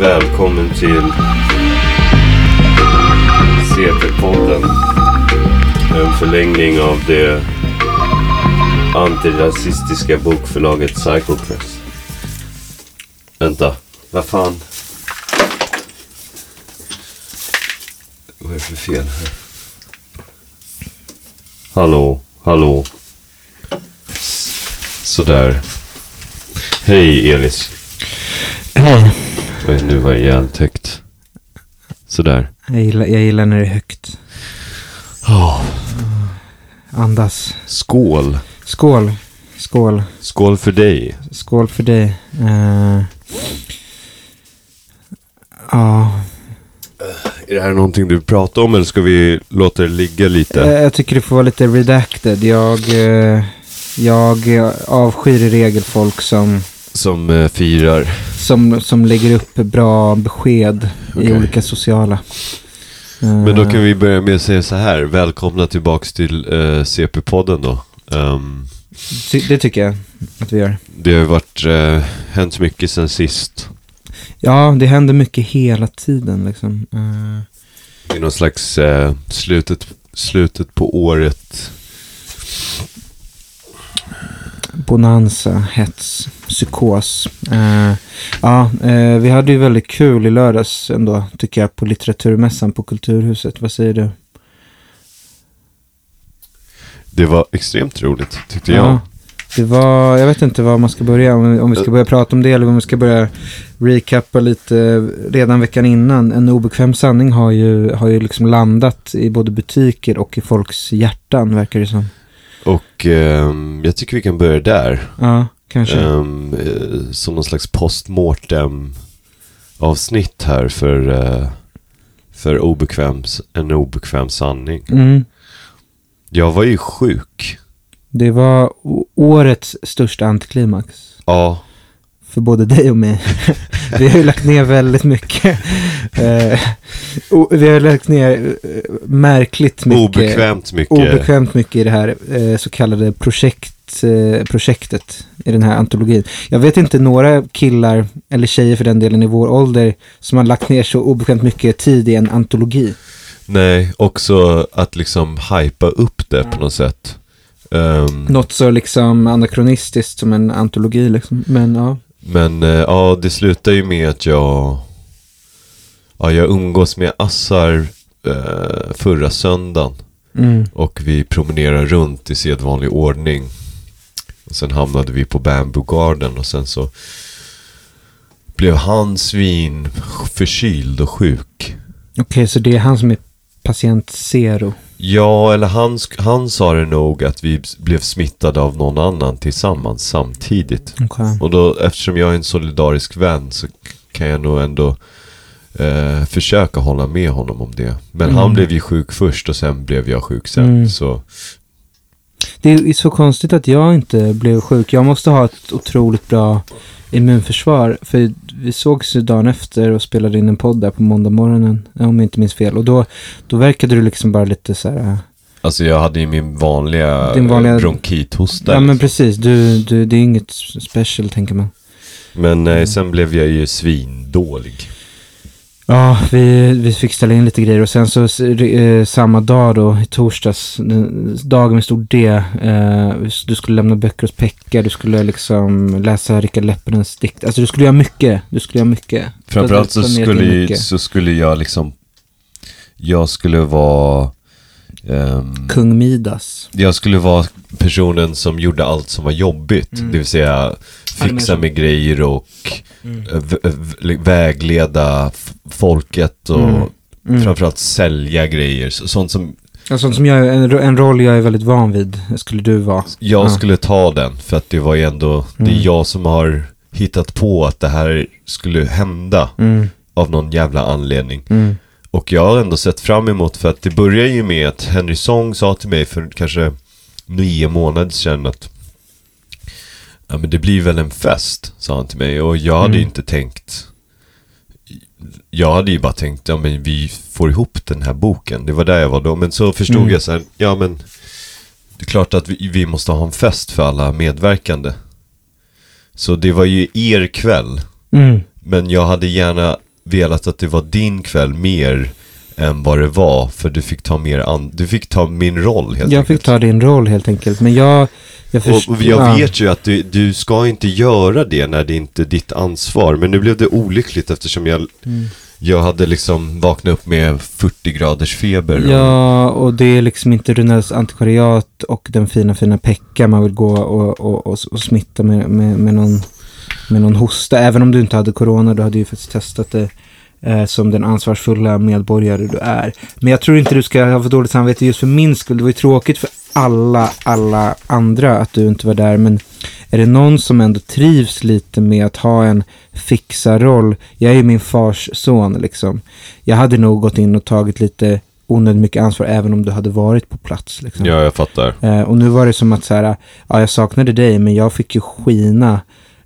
Välkommen till CP-podden. En förlängning av det antirasistiska bokförlaget Cycle Press. Vänta, vad fan? Vad är det för fel här? Hallå, hallå. Sådär. Hej Elis. Hej. Oj, nu var jävligt högt. Sådär. Jag gillar, jag gillar när det är högt. Oh. Andas. Skål. Skål. Skål. Skål för dig. Skål för dig. Eh, Ja, Är det här någonting du pratar om eller ska vi låta det ligga lite? eh, jag tycker det får vara lite redacted. Jag, eh, jag avskyr i regel folk som, Som firar. som, som lägger upp bra besked i Okej. olika sociala. Men då kan vi börja med att säga så här. Välkomna tillbaks till CP-podden då. Ty- Det tycker jag att vi gör. det har ju varit, eh, hänt mycket sen sist. Ja, det händer mycket hela tiden liksom. Eh, Det är någon slags eh, slutet, slutet på året. Bonanza, hets, psykos. Eh, ja, eh, vi hade ju väldigt kul i lördags ändå, tycker jag, på litteraturmässan på Kulturhuset. Vad säger du? Det var extremt roligt tyckte jag. Ja, det var, jag vet inte var man ska börja, om, om vi ska börja prata om det eller om vi ska börja recappa lite redan veckan innan. En obekväm sanning har ju, har ju liksom landat i både butiker och i folks hjärtan, verkar det som. Och ehm, jag tycker vi kan börja där. Ja, kanske. Ehm, eh, som någon slags postmortem avsnitt här för, eh, för obekväm, en obekväm sanning. Mm. Jag var ju sjuk. Det var årets största antiklimax. Ja, för både dig och mig. vi har ju lagt ner väldigt mycket. Eh, vi har lagt ner eh, märkligt mycket. obekvämt mycket. Obekvämt mycket i det här eh, så kallade projekt, projektet i den här antologin. Jag vet inte några killar, eller tjejer för den delen i vår ålder, som har lagt ner så obekvämt mycket tid i en antologi. Nej, också att liksom hypa upp det på något sätt. Ehm, Något så liksom anakronistiskt som en antologi liksom. Men ja. Men eh, ja, det slutar ju med att jag Ja, jag umgås med Assar eh, förra söndagen Mm. Och vi promenerar runt i sedvanlig ordning och Sen hamnade vi på Bamboo Garden och sen så Blev han svin förkyld och sjuk Okej, så det är han som är patient zero. Ja, eller han, han sa det nog att vi blev smittade av någon annan tillsammans samtidigt Okej. Och då, eftersom jag är en solidarisk vän så kan jag nog ändå eh, försöka hålla med honom om det. Men Mm. han blev ju sjuk först och sen blev jag sjuk sen. Mm. Så Det är så konstigt att jag inte blev sjuk. Jag måste ha ett otroligt bra immunförsvar. För vi sågs ju dagen efter och spelade in en podd där på måndag morgonen. Om jag inte minns fel. Och då, då verkade du liksom bara lite så här. äh, alltså jag hade ju min vanliga, Din vanliga- eh, bronkithosta. Ja men liksom. precis. Du, du, det är inget special tänker man. men Mm. eh, sen blev jag ju svindålig. Ja, vi, vi fick ställa in lite grejer och sen så eh, samma dag då, i torsdags, dagen med stor D, eh, du skulle lämna böcker hos Pekka, du skulle liksom läsa Rickard Leppenens dikt. Alltså du skulle göra mycket, du skulle göra mycket. Framförallt så skulle, så skulle jag liksom Jag skulle vara ehm, Kung Midas. Jag skulle vara personen som gjorde allt som var jobbigt. Mm. Det vill säga fixa med grejer och Mm. eh, v- vägleda folket och Mm. Mm. framförallt sälja grejer. Så- Sånt som Ja, sånt som jag, en, en roll jag är väldigt van vid, skulle du vara. jag Ja. skulle ta den. För att det var ju ändå, det Mm. är jag som har hittat på att det här skulle hända Mm. av någon jävla anledning. Och jag har ändå sett fram emot för att det börjar ju med att Henry Song sa till mig för kanske nio månader sedan att ja men det blir väl en fest, sa han till mig. Och jag hade ju Mm. inte tänkt, jag hade ju bara tänkt, ja men vi får ihop den här boken. Det var där jag var då. Men så förstod Mm. jag sen, ja men det är klart att vi, vi måste ha en fest för alla medverkande. Så det var ju er kväll. Mm. Men jag hade gärna velat att det var din kväll mer än vad det var. För du fick ta mer an- du fick ta min roll helt Jag enkelt. fick ta din roll helt enkelt. Men jag... Jag, först- Och, jag ja. vet ju att du, du ska inte göra det när det inte är ditt ansvar. Men nu blev det olyckligt eftersom jag, Mm. jag hade liksom vaknat upp med 40 graders feber. Och, Ja, och det är liksom inte Runells antikvariat och den fina, fina Pekka man vill gå och, och, och, och smitta med, med, med, någon, med någon hosta. Även om du inte hade corona, du hade ju faktiskt testat det eh, som den ansvarsfulla medborgare du är. Men jag tror inte du ska ha för dåligt samvete just för min skull. Det var ju tråkigt för alla, alla andra att du inte var där. Men är det någon som ändå trivs lite med att ha en fixarroll? Jag är ju min fars son liksom. Jag hade nog gått in och tagit lite onödigt mycket ansvar även om du hade varit på plats. Liksom. ja, jag fattar. Eh, och nu var det som att så här, ja jag saknade dig men jag fick ju skina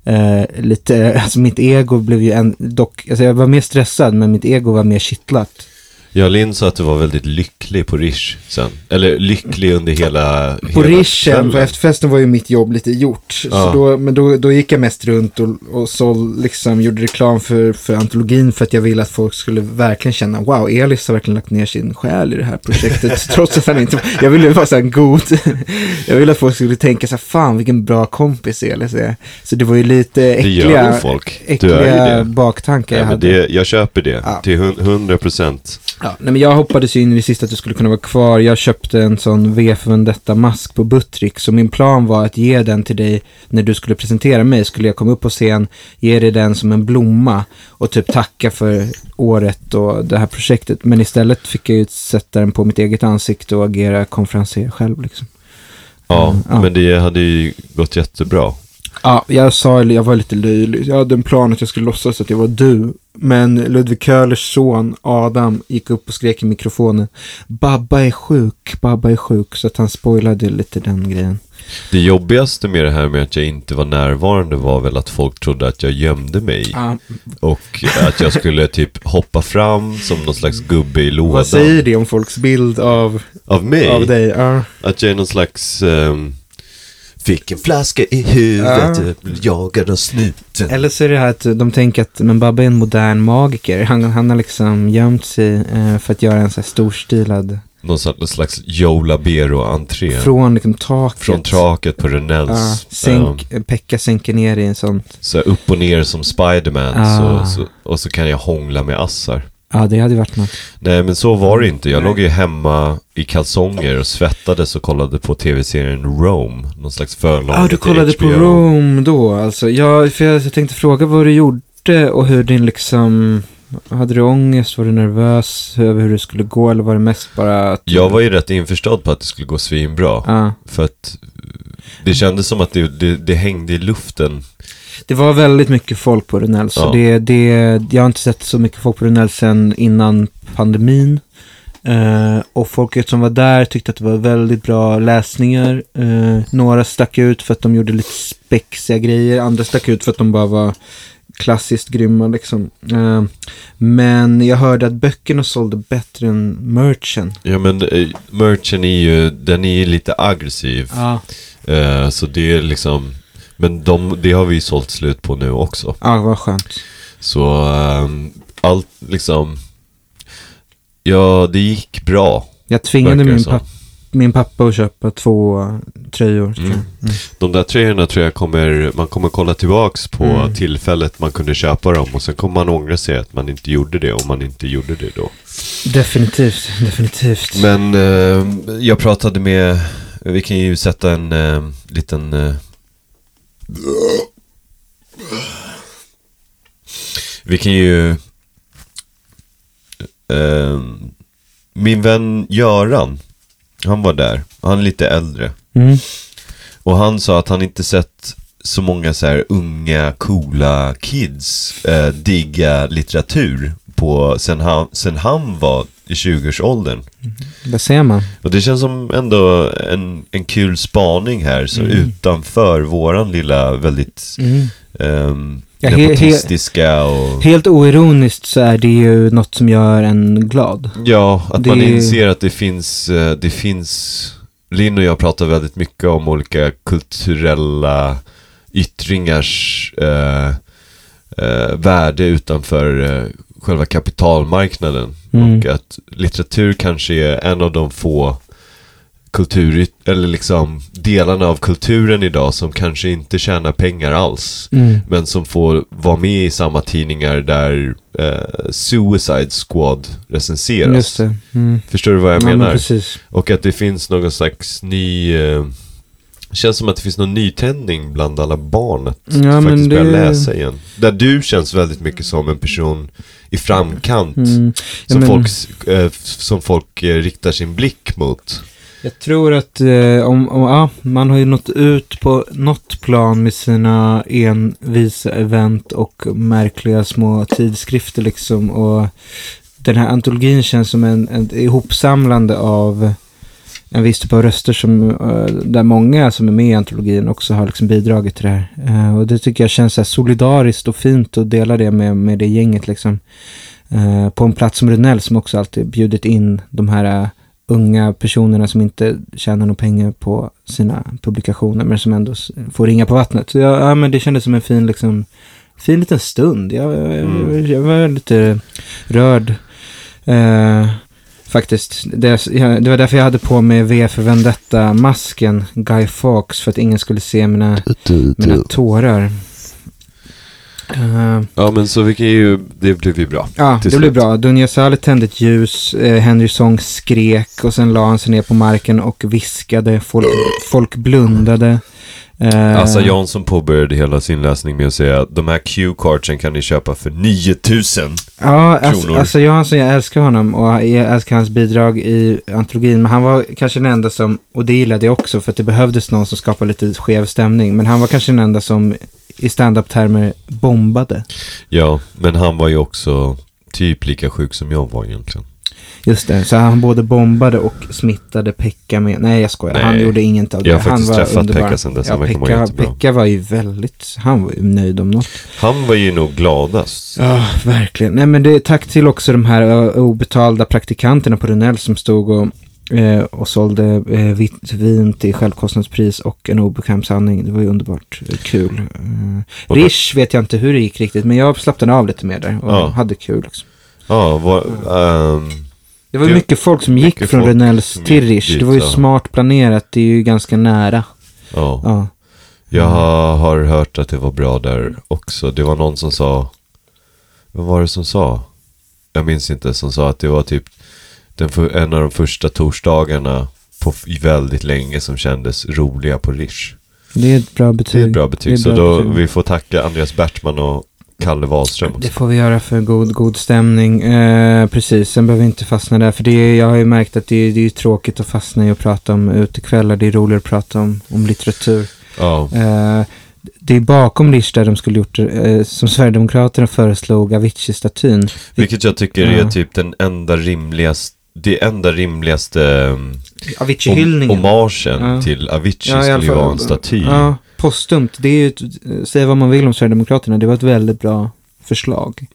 eh, lite, alltså mitt ego blev ju en, dock, alltså jag var mer stressad men mitt ego var mer kittlat. Ja, Linn sa att du var väldigt lycklig på Rish sen. Eller lycklig under hela På hela Rischen, på efterfesten var ju mitt jobb lite gjort. Ja. Så då, men då, då gick jag mest runt och, och så liksom gjorde reklam för, för antologin för att jag ville att folk skulle verkligen känna wow, Elis har verkligen lagt ner sin själ i det här projektet. trots att han inte Jag ville vara så här god. jag ville att folk skulle tänka så här, fan vilken bra kompis Elis är. Så det var ju lite Det äckliga, gör nog folk. Du är äckliga det. baktankar Ja, jag hade. det. Jag köper det. Ja. Till hun- 100 procent. Ja, nej, men jag hoppades ju in i det sista att du skulle kunna vara kvar. Jag köpte en sån V för Vendetta-mask på Buttrick. Så min plan var att ge den till dig när du skulle presentera mig. Skulle jag komma upp på scen, ge dig den som en blomma och typ tacka för året och det här projektet. Men istället fick jag ju sätta den på mitt eget ansikte och agera konferenser själv liksom. Ja, ja. men det hade ju gått jättebra. Ja, jag sa, jag var lite löjlig. Jag hade en plan att jag skulle låtsas att jag var du. Men Ludvig Köhlers son Adam gick upp och skrek i mikrofonen. Babba är sjuk, Babba är sjuk. Så att han spoilade lite den grejen. Det jobbigaste med det här med att jag inte var närvarande var väl att folk trodde att jag gömde mig. Ja, Och att jag skulle typ hoppa fram som någon slags gubbe i lådan. vad säger det om folks bild av, Av mig? av dig? Ja. Att jag är någon slags... ehm, Fick en flaska i huvudet, jag jagad av snuten. Eller så är det här att de tänker att men Babba är en modern magiker. Han, han har liksom gömt sig eh, för att göra en så här storstilad. Någon slags, Joe Labero-entré. Från liksom taket. Från taket på Ja, Renells. sänk, Pekka sänker ner i en sån. så upp och ner som Spiderman. Ah. Så, så, och så kan jag hångla med assar. Ja, det hade varit något. Nej men så var det inte. Jag Nej. låg ju hemma i kalsonger och svettades och kollade på tv-serien Rome. Någon slags förlag Ja, du kollade på Rome då alltså. Ja, för jag, jag tänkte fråga vad du gjorde och hur din liksom... Hade du ångest? Var du nervös över hur det skulle gå? Eller var det mest bara att... Jag var ju rätt införstådd på att det skulle gå svinbra. Ja. För att det kändes som att det, det, det hängde i luften. Det var väldigt mycket folk på Runell. Så Ja. det, det, jag har inte sett så mycket folk på Runell sen innan pandemin. Eh, och folket som var där tyckte att det var väldigt bra läsningar. Eh, några stack ut för att de gjorde lite spexiga grejer. Andra stack ut för att de bara var klassiskt grymma liksom. Eh, men jag hörde att böckerna sålde bättre än merchen. Ja men eh, merchen är ju, den är ju lite aggressiv. Så det är liksom, men de, det har vi sålt slut på nu också. ja vad skönt. Så ehm, allt liksom, ja det gick bra. Jag tvingade min, som. papp, min pappa att köpa två eh, tröjor. Mm. Mm. De där tröjorna tror jag kommer, man kommer kolla tillbaks på Mm. tillfället man kunde köpa dem och sen kommer man ångra sig att man inte gjorde det om man inte gjorde det då. Definitivt, definitivt. Men eh, jag pratade med, vi kan ju sätta en eh, liten eh, Vi kan ju eh, Min vän Göran Han var där, han är lite äldre Mm. Och han sa att han inte sett så många så här unga, coola kids eh, digga litteratur på sen han, sen han var i 20-årsåldern. Där ser man. Och det känns som ändå en, en kul spaning här, så Mm. utanför våran lilla väldigt ehm, Ja, he- he- nepotistiska och... Helt oironiskt så är det ju något som gör en glad. Ja, att Det- man inser att det finns, eh, det finns... Linn och jag pratar väldigt mycket om olika kulturella yttringars eh, eh, värde utanför själva kapitalmarknaden. Mm. Och att litteratur kanske är en av de få kultur, eller liksom delarna av kulturen idag som kanske inte tjänar pengar alls. Mm. Men som får vara med i samma tidningar där eh, Suicide Squad recenseras. Mm. Förstår du vad jag Ja, men menar? precis. Och att det finns någon slags ny... Eh, känns som att det finns någon nytändning bland alla barn att Ja, faktiskt börja det- läsa igen. Där du känns väldigt mycket som en person i framkant. Mm. Ja, Som, men- folk, eh, som folk eh, riktar sin blick mot. Jag tror att eh, om, om, ja, man har ju nått ut på något plan med sina envisa event och märkliga små tidskrifter liksom. Och den här antologin känns som en, en ihopsamlande av en viss typ av röster som, eh, där många som är med i antologin också har liksom bidragit till det här. Eh, och det tycker jag känns så solidariskt och fint att dela det med, med det gänget liksom. Eh, på en plats som Runell som också alltid bjudit in de här unga personerna som inte tjänar några pengar på sina publikationer men som ändå får ringa på vattnet. Så jag, ja, men det kändes som en fin, liksom, fin liten stund. Jag, jag, Mm. jag var lite rörd. Eh, faktiskt. Det, det var därför jag hade på mig V för Vendetta-masken, Guy Fawkes, för att ingen skulle se mina, mina tårar. Eh, Ja men så vi kan ju, det blev ju bra. Ja, det blev slut. bra. Dunja Saleh tände ett ljus, eh, Henry Song skrek och sen la han sig ner på marken och viskade. Folk, folk blundade. Eh, Assa Jansson påbörjade hela sin läsning med att säga att de här Q-cardsen kan ni köpa för 9000. Ja, alltså, kronor. alltså Johansson, jag älskar honom och jag älskar hans bidrag i antologin. Men han var kanske den enda som, och det gillade jag också för att det behövdes någon som skapade lite skev stämning. Men han var kanske den enda som i stand-up-termer bombade. Ja, men han var ju också typ lika sjuk som jag var egentligen. Just det, så han både bombade och smittade Pekka med. Nej, jag skojar. Han Nej. gjorde inget av det. Jag har han faktiskt var träffat underbar. Pekka sen dess. Ja, Han Pekka. Pekka var ju väldigt, han var ju nöjd om något. Han var ju nog gladast. Ja, verkligen. Nej, men det tack till också de här obetalda praktikanterna på Runell som stod och, eh, och sålde eh, vitt vin till självkostnadspris och en obekväm sanning. Det var ju underbart eh, kul. Eh, Rish vet jag inte hur det gick riktigt, men jag slappnade av lite mer där och Ja. hade kul. Liksom. Ja, var, ehm, Det var mycket folk som gick mycket från folk Runells som till gick Rish. Det var ju ja. smart planerat, det är ju ganska nära. ja. Ja. Jag har, har hört att det var bra där också. Det var någon som sa, vad var det som sa? Jag minns inte, som sa att det var typ den för, en av de första torsdagarna på i väldigt länge som kändes roliga på Rish. Det är ett bra betyg. Det är ett bra betyg. Det är Så bra då, betyg. vi får tacka Andreas Bertman och Kalle Wahlström Det också. får vi göra för god, god stämning. Eh, precis, sen behöver vi inte fastna där. För det jag har ju märkt att det är, det är tråkigt att fastna i att prata om utekvällar. Det är roligare att prata om, om litteratur. Ja, Eh, det är bakom Rish där de skulle gjort det, eh, som Sverigedemokraterna föreslog, Avicii-statyn. vilket jag tycker Ja. är typ den enda rimligaste, det enda rimligaste om, Avicii-hyllningen. hommagen Ja. till Avicii Ja, skulle ju vara en staty. Ja, postumt. Det är ju, ett, säga vad man vill om Sverigedemokraterna, det var ett väldigt bra förslag.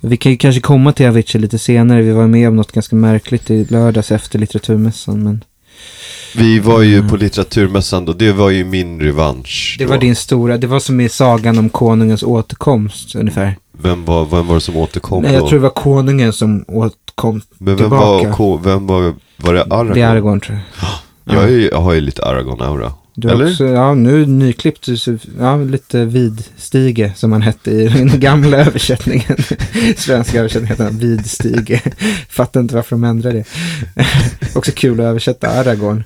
Vi kan ju kanske komma till Avicii lite senare. Vi var med om något ganska märkligt i lördags efter litteraturmässan. Men Vi var ju Mm. på litteraturmässan då, det var ju min revansch. det då. var din stora, det var som i sagan om konungens återkomst ungefär. Vem var, vem var det som återkom Nej, då? jag tror det var konungen som återkom Men vem tillbaka. var, vem var, var det Aragorn? Det är Aragorn tror jag. Jag, är, jag har ju lite Aragorn-aura. Du Eller? också, ja nu nyklippt, ja lite vidstige som han hette i den gamla översättningen. Svenska översättningen heter han vidstige. Fattar inte varför de ändrade det. också kul att översätta Aragorn.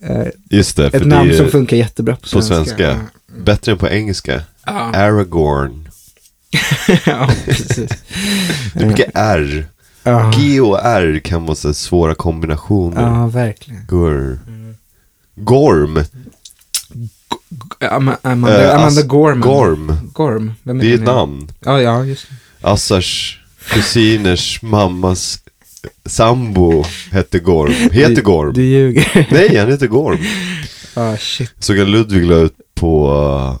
Eh, Just det, ett namn som funkar jättebra på svenska. svenska. bättre än på engelska. Ja, Aragorn. ja precis. Det är mycket R. Ja, G och R kan vara så svåra kombinationer. ja verkligen. Gur. Gorm. Ama- Amanda, Eh, Amanda Gorman. Gorm. Gorm. Vem Det är ett namn. Ja, ja, just. Assars kusiners mammas sambo hette Gorm. Heter Du, Gorm. du ljuger. Nej, han heter Gorm. ah, shit. Såg jag Ludvig la ut på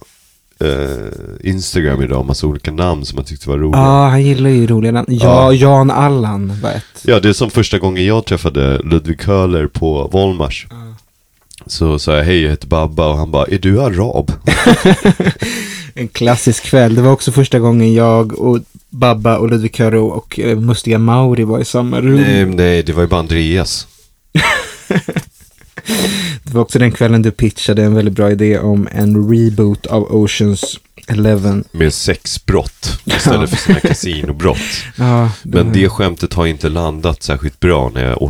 eh, Instagram idag massa olika namn som han tyckte var roliga. Ja, han gillar ju roliga namn. Ja, Ja. Jan Allan var ett. Ja, det är som första gången jag träffade Ludvig Köhler på Volmars. Så sa jag hej, jag heter Babba och han bara, är du arab? En klassisk kväll. Det var också första gången jag och Babba och Ludvig Köro och eh, Mustiga Mauri var i samma rum. nej, nej, det var ju bara Andreas. Det var också den kvällen du pitchade en väldigt bra idé om en reboot av Oceans Eleven. Med sexbrott istället för sina kasinobrott. Ja, Men det skämtet har inte landat särskilt bra när jag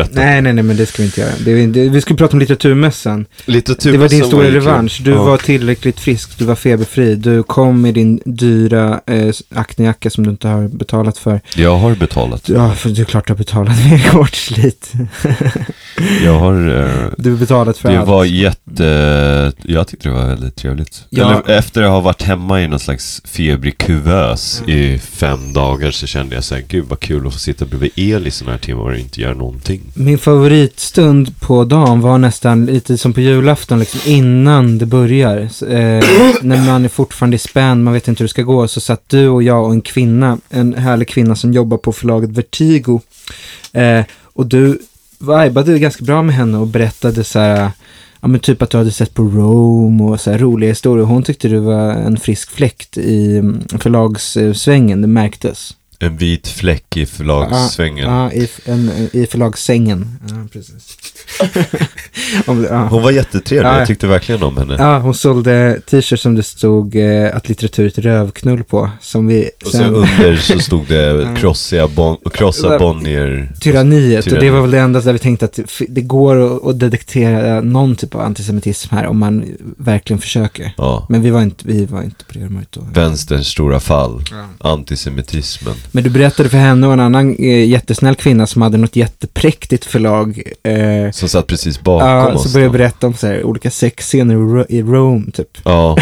återberättar. Nej, nej, nej, men det ska vi inte göra. Det, är- det, vi ska prata om litteraturmässan. Litteratur det var din stora revansch. Du Ja. var tillräckligt frisk, du var feberfri. Du kom med din dyra eh, Acne-jacka som du inte har betalat för. Jag har betalat. Ja, för det är klart du har betalat med hårt slit. Jag har... Eh, Du betalat för det allt. var jätte... Jag tyckte det var väldigt trevligt. Ja. Eller efter att ha varit hemma i någon slags febrig kuvös i fem dagar så kände jag så här, gud vad kul att få sitta bredvid el i sådana här timmar och inte göra någonting. Min favoritstund på dagen var nästan lite som på julafton, liksom innan det börjar. Eh, när man är fortfarande i spänn, man vet inte hur det ska gå, så satt du och jag och en kvinna, en härlig kvinna som jobbar på förlaget Vertigo. Eh, och du vibade ganska bra med henne och berättade så här, ja men typ att du hade sett på Rome och så här roliga historier. Hon tyckte du var en frisk fläkt i mm, förlagssvängen, det märktes. En vit fläck i förlagssvängen. Ja, i, en, i förlagssängen. Ja, precis. Om, ja. Hon var jättetrevlig, Ja, ja. jag tyckte verkligen om henne. ja, hon sålde t-shirts som det stod eh, att litteratur är ett rövknull på. Som vi Och sen under så stod det krossiga bon, krossa Bonnier. Tyranniet, och det var väl det enda där vi tänkte att det går att, att detektera någon typ av antisemitism här om man verkligen försöker. Ja. Men vi var inte, vi var inte på det rummet då. Vänsterns stora fall. Antisemitismen. Men du berättade för henne och en annan eh, jättesnäll kvinna som hade något jättepräktigt förlag. Eh, Som satt precis bakom ja, oss. så började jag berätta om så här, olika sexscener i Ro- i Rome typ. Ja,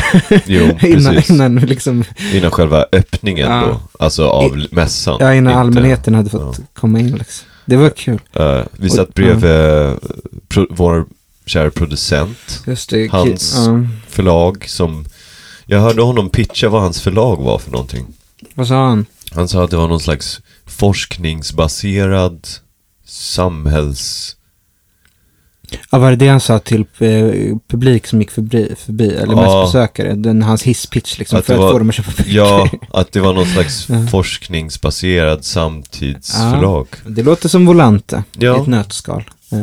jo, innan, precis. innan liksom, Innan själva öppningen Ja. då. Alltså av mässan. ja, innan Inte- allmänheten hade fått ja. komma in liksom. Det var kul. Eh, vi satt bredvid eh, pro, vår kära producent. Just det. Hans- Ja. Förlag som... Jag hörde honom pitcha vad hans förlag var för någonting. Vad sa han? Han sa att det var någon slags forskningsbaserad samhälls... Ja, var det det han sa till eh, publik som gick förbi, förbi eller Ja. mest besökare? Den, hans hisspitch liksom, Att för det att var- få dem att köpa böcker. Ja, att det var någon slags Ja. forskningsbaserad samtidsförlag. Det låter som Volante i Ja. ett nötskal. Eh,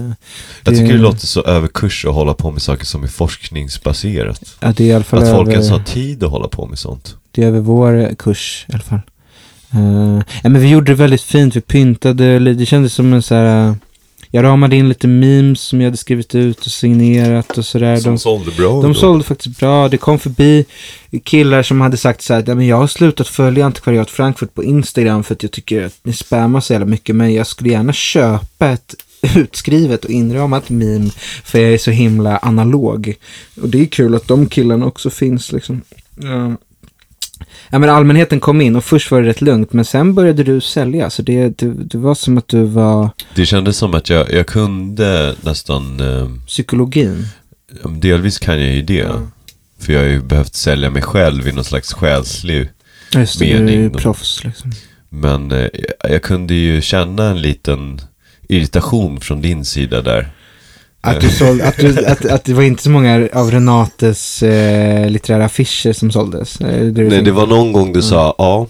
Jag tycker det låter så överkurs att hålla på med saker som är forskningsbaserat. Ja, det är i alla fall Att folk över, ens har tid att hålla på med sånt. det är över vår kurs i alla fall. Eh, ja, men vi gjorde det väldigt fint, vi pyntade, det kändes som en så här... eh, Jag ramade in lite memes som jag hade skrivit ut och signerat och sådär. De, sålde bra. de sålde faktiskt bra. Det kom förbi killar som hade sagt så här, "Ja, men jag har slutat följa Antikvariat Frankfurt på Instagram för att jag tycker att ni spammar så jävla mycket, men jag skulle gärna köpa ett utskrivet och inramat meme för jag är så himla analog. Och det är kul att de killarna också finns liksom. Ja. Ja men allmänheten kom in och först var det rätt lugnt men sen började du sälja så det, det, det var som att du var Det kändes som att jag, jag kunde nästan, eh, psykologin. delvis kan jag ju det. Ja. För jag har ju behövt sälja mig själv i någon slags själslig Just det, du är Mening ju proffs liksom. Men eh, jag kunde ju känna en liten irritation från din sida där. Att, du såld, att, du, att, att det var inte så många av Renates eh, litterära affischer som såldes. Eh, det Nej, det var någon gång du sa, ja,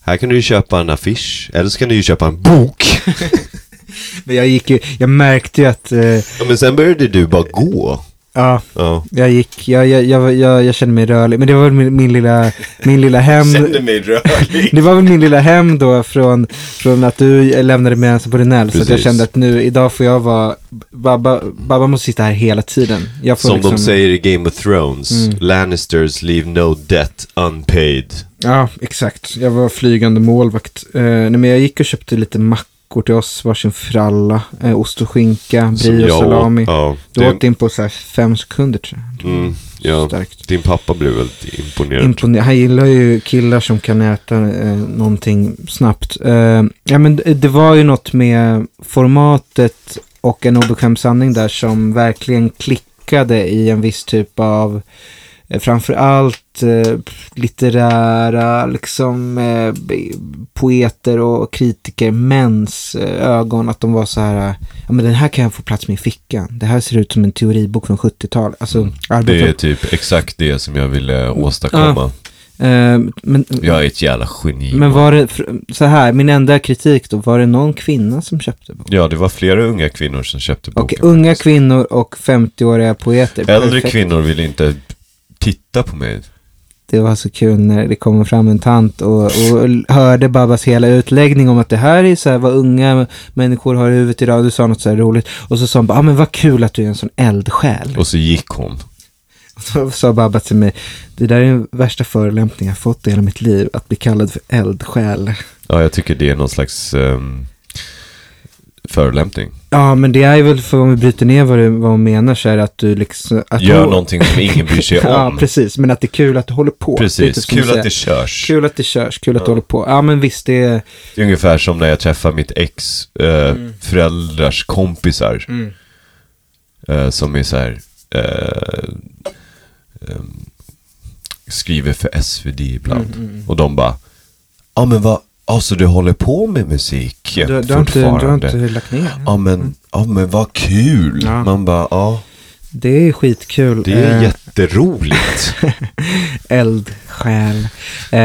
här kan du ju köpa en affisch, eller så kan du ju köpa en bok. Men jag gick ju, jag märkte ju att, eh, Ja, men sen började du bara gå. Ja, Ja. jag gick, jag, jag, jag, jag, jag kände mig rörlig. Men det var väl min, min lilla, min lilla hem. mig rörlig. Det var väl min lilla hem då från, från att du lämnade mig ensam på Renell. Så att jag kände att nu, idag får jag vara, Babba, Babba måste sitta här hela tiden. Jag får Som liksom, de säger i Game of Thrones, Mm. Lannisters leave no debt unpaid. Ja, exakt. Jag var flygande målvakt. Eh, nej, men jag gick och köpte lite mackor mackor till oss, varsin fralla, eh, ost och skinka, brie och åt- salami. Ja, Du det, åt in på så här fem sekunder tror jag. mm, ja. Starkt. Din pappa blev väldigt imponerad. Imponer- Han gillar ju killar som kan äta eh, någonting snabbt. Eh, ja, men det, var ju något med formatet och en obekväm sanning där som verkligen klickade i en viss typ av framförallt eh, litterära liksom eh, poeter och kritiker mäns eh, ögon att de var så här ja men den här kan jag få plats med i fickan. Det här ser ut som en teoribok från 70-talet. Alltså, Det arbeta- är typ exakt det som jag ville åstadkomma. Eh, men, Jag är ett jävla geni. men var det, så här, min enda kritik då, var det någon kvinna som köpte boken? Ja, det var flera unga kvinnor som köpte Och boken. unga kvinnor och 50-åriga poeter. Äldre Perfekt. kvinnor ville inte titta på mig. Det var så kul när det kommer fram en tant och, och hörde Babas hela utläggning om att det här är så här vad unga människor har i huvudet idag. Du sa något så här roligt. Och så sa hon bara, ah, men vad kul att du är en sån eldsjäl. Och så gick hon. Och så sa Babba till mig, det där är den värsta förolämpningen jag fått i hela mitt liv, att bli kallad för eldsjäl. Ja, jag tycker det är någon slags um, förolämpning. Ja, men det är väl för om vi bryter ner vad, du, vad hon menar så är det att du liksom... Att Gör hon, någonting som ingen bryr sig om. Ja, precis. Men att det är kul att du håller på. Precis, som kul att det körs. Kul att det körs, kul att du håller på. Ja, men visst, det är... Det är ungefär som när jag träffar mitt ex eh, föräldrars kompisar. Mm. eh, som är så här eh, skriver för SvD ibland. Mm, Och de bara, ja men vad, alltså du håller på med musik Du, du, har inte, du har fortfarande? inte lagt ner. Ja men, ja men vad kul. Ja. Man bara, ja Det är skitkul. det är Eh, jätteroligt. Eldsjäl. Eh,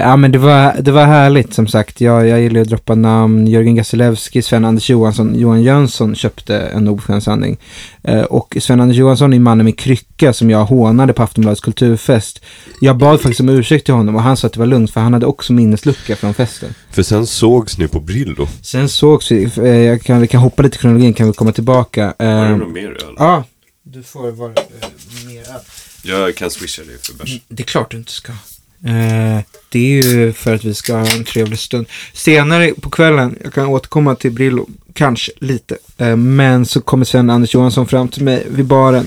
ja men det var, det var härligt som sagt. Jag, jag gillar att droppa namn. Jörgen Gasilewski, Sven-Anders Johansson, Johan Jönsson köpte en obekväm sanning. Eh, och Sven-Anders Johansson är mannen med krycka som jag hånade på Aftonbladets kulturfest. Jag bad faktiskt om ursäkt till honom och han sa att det var lugnt för han hade också minneslucka från festen. för sen sågs ni på Brillo. Sen sågs vi, eh, jag kan, vi kan hoppa lite i kronologin kan vi komma tillbaka. Eh, mer öl? Ja, du får vara eh, mer. Jag kan swisha dig för bärs. Det är klart du inte ska. Eh, det är ju för att vi ska ha en trevlig stund. Senare på kvällen, jag kan återkomma till Brillo, kanske lite. Eh, men så kommer Sven Anders Johansson fram till mig vid baren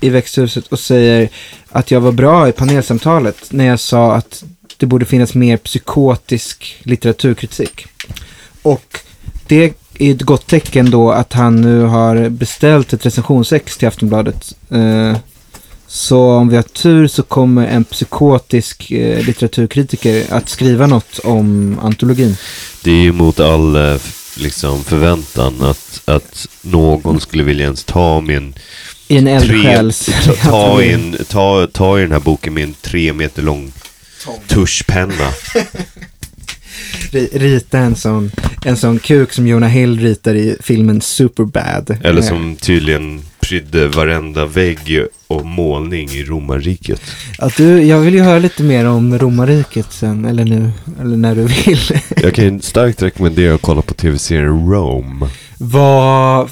i växthuset och säger att jag var bra i panelsamtalet när jag sa att det borde finnas mer psykotisk litteraturkritik. Och det är ett gott tecken då att han nu har beställt ett recensionsex till Aftonbladet. Eh, så om vi har tur så kommer en psykotisk eh, litteraturkritiker att skriva något om antologin. Det är ju mot all eh, liksom förväntan att, att någon skulle vilja ens ta min I en tre, eldsjäls... ta, ta, in, ta, ta i den här boken med en tre meter lång tuschpenna. Ri- Rita en sån, en sån kuk som Jonah Hill ritar i filmen Superbad. Eller Eh, som tydligen prydde varenda vägg och målning i romarriket. Att du, jag vill ju höra lite mer om romarriket sen, eller nu, eller när du vill. Jag kan starkt rekommendera att kolla på tv-serien Rome. Vad,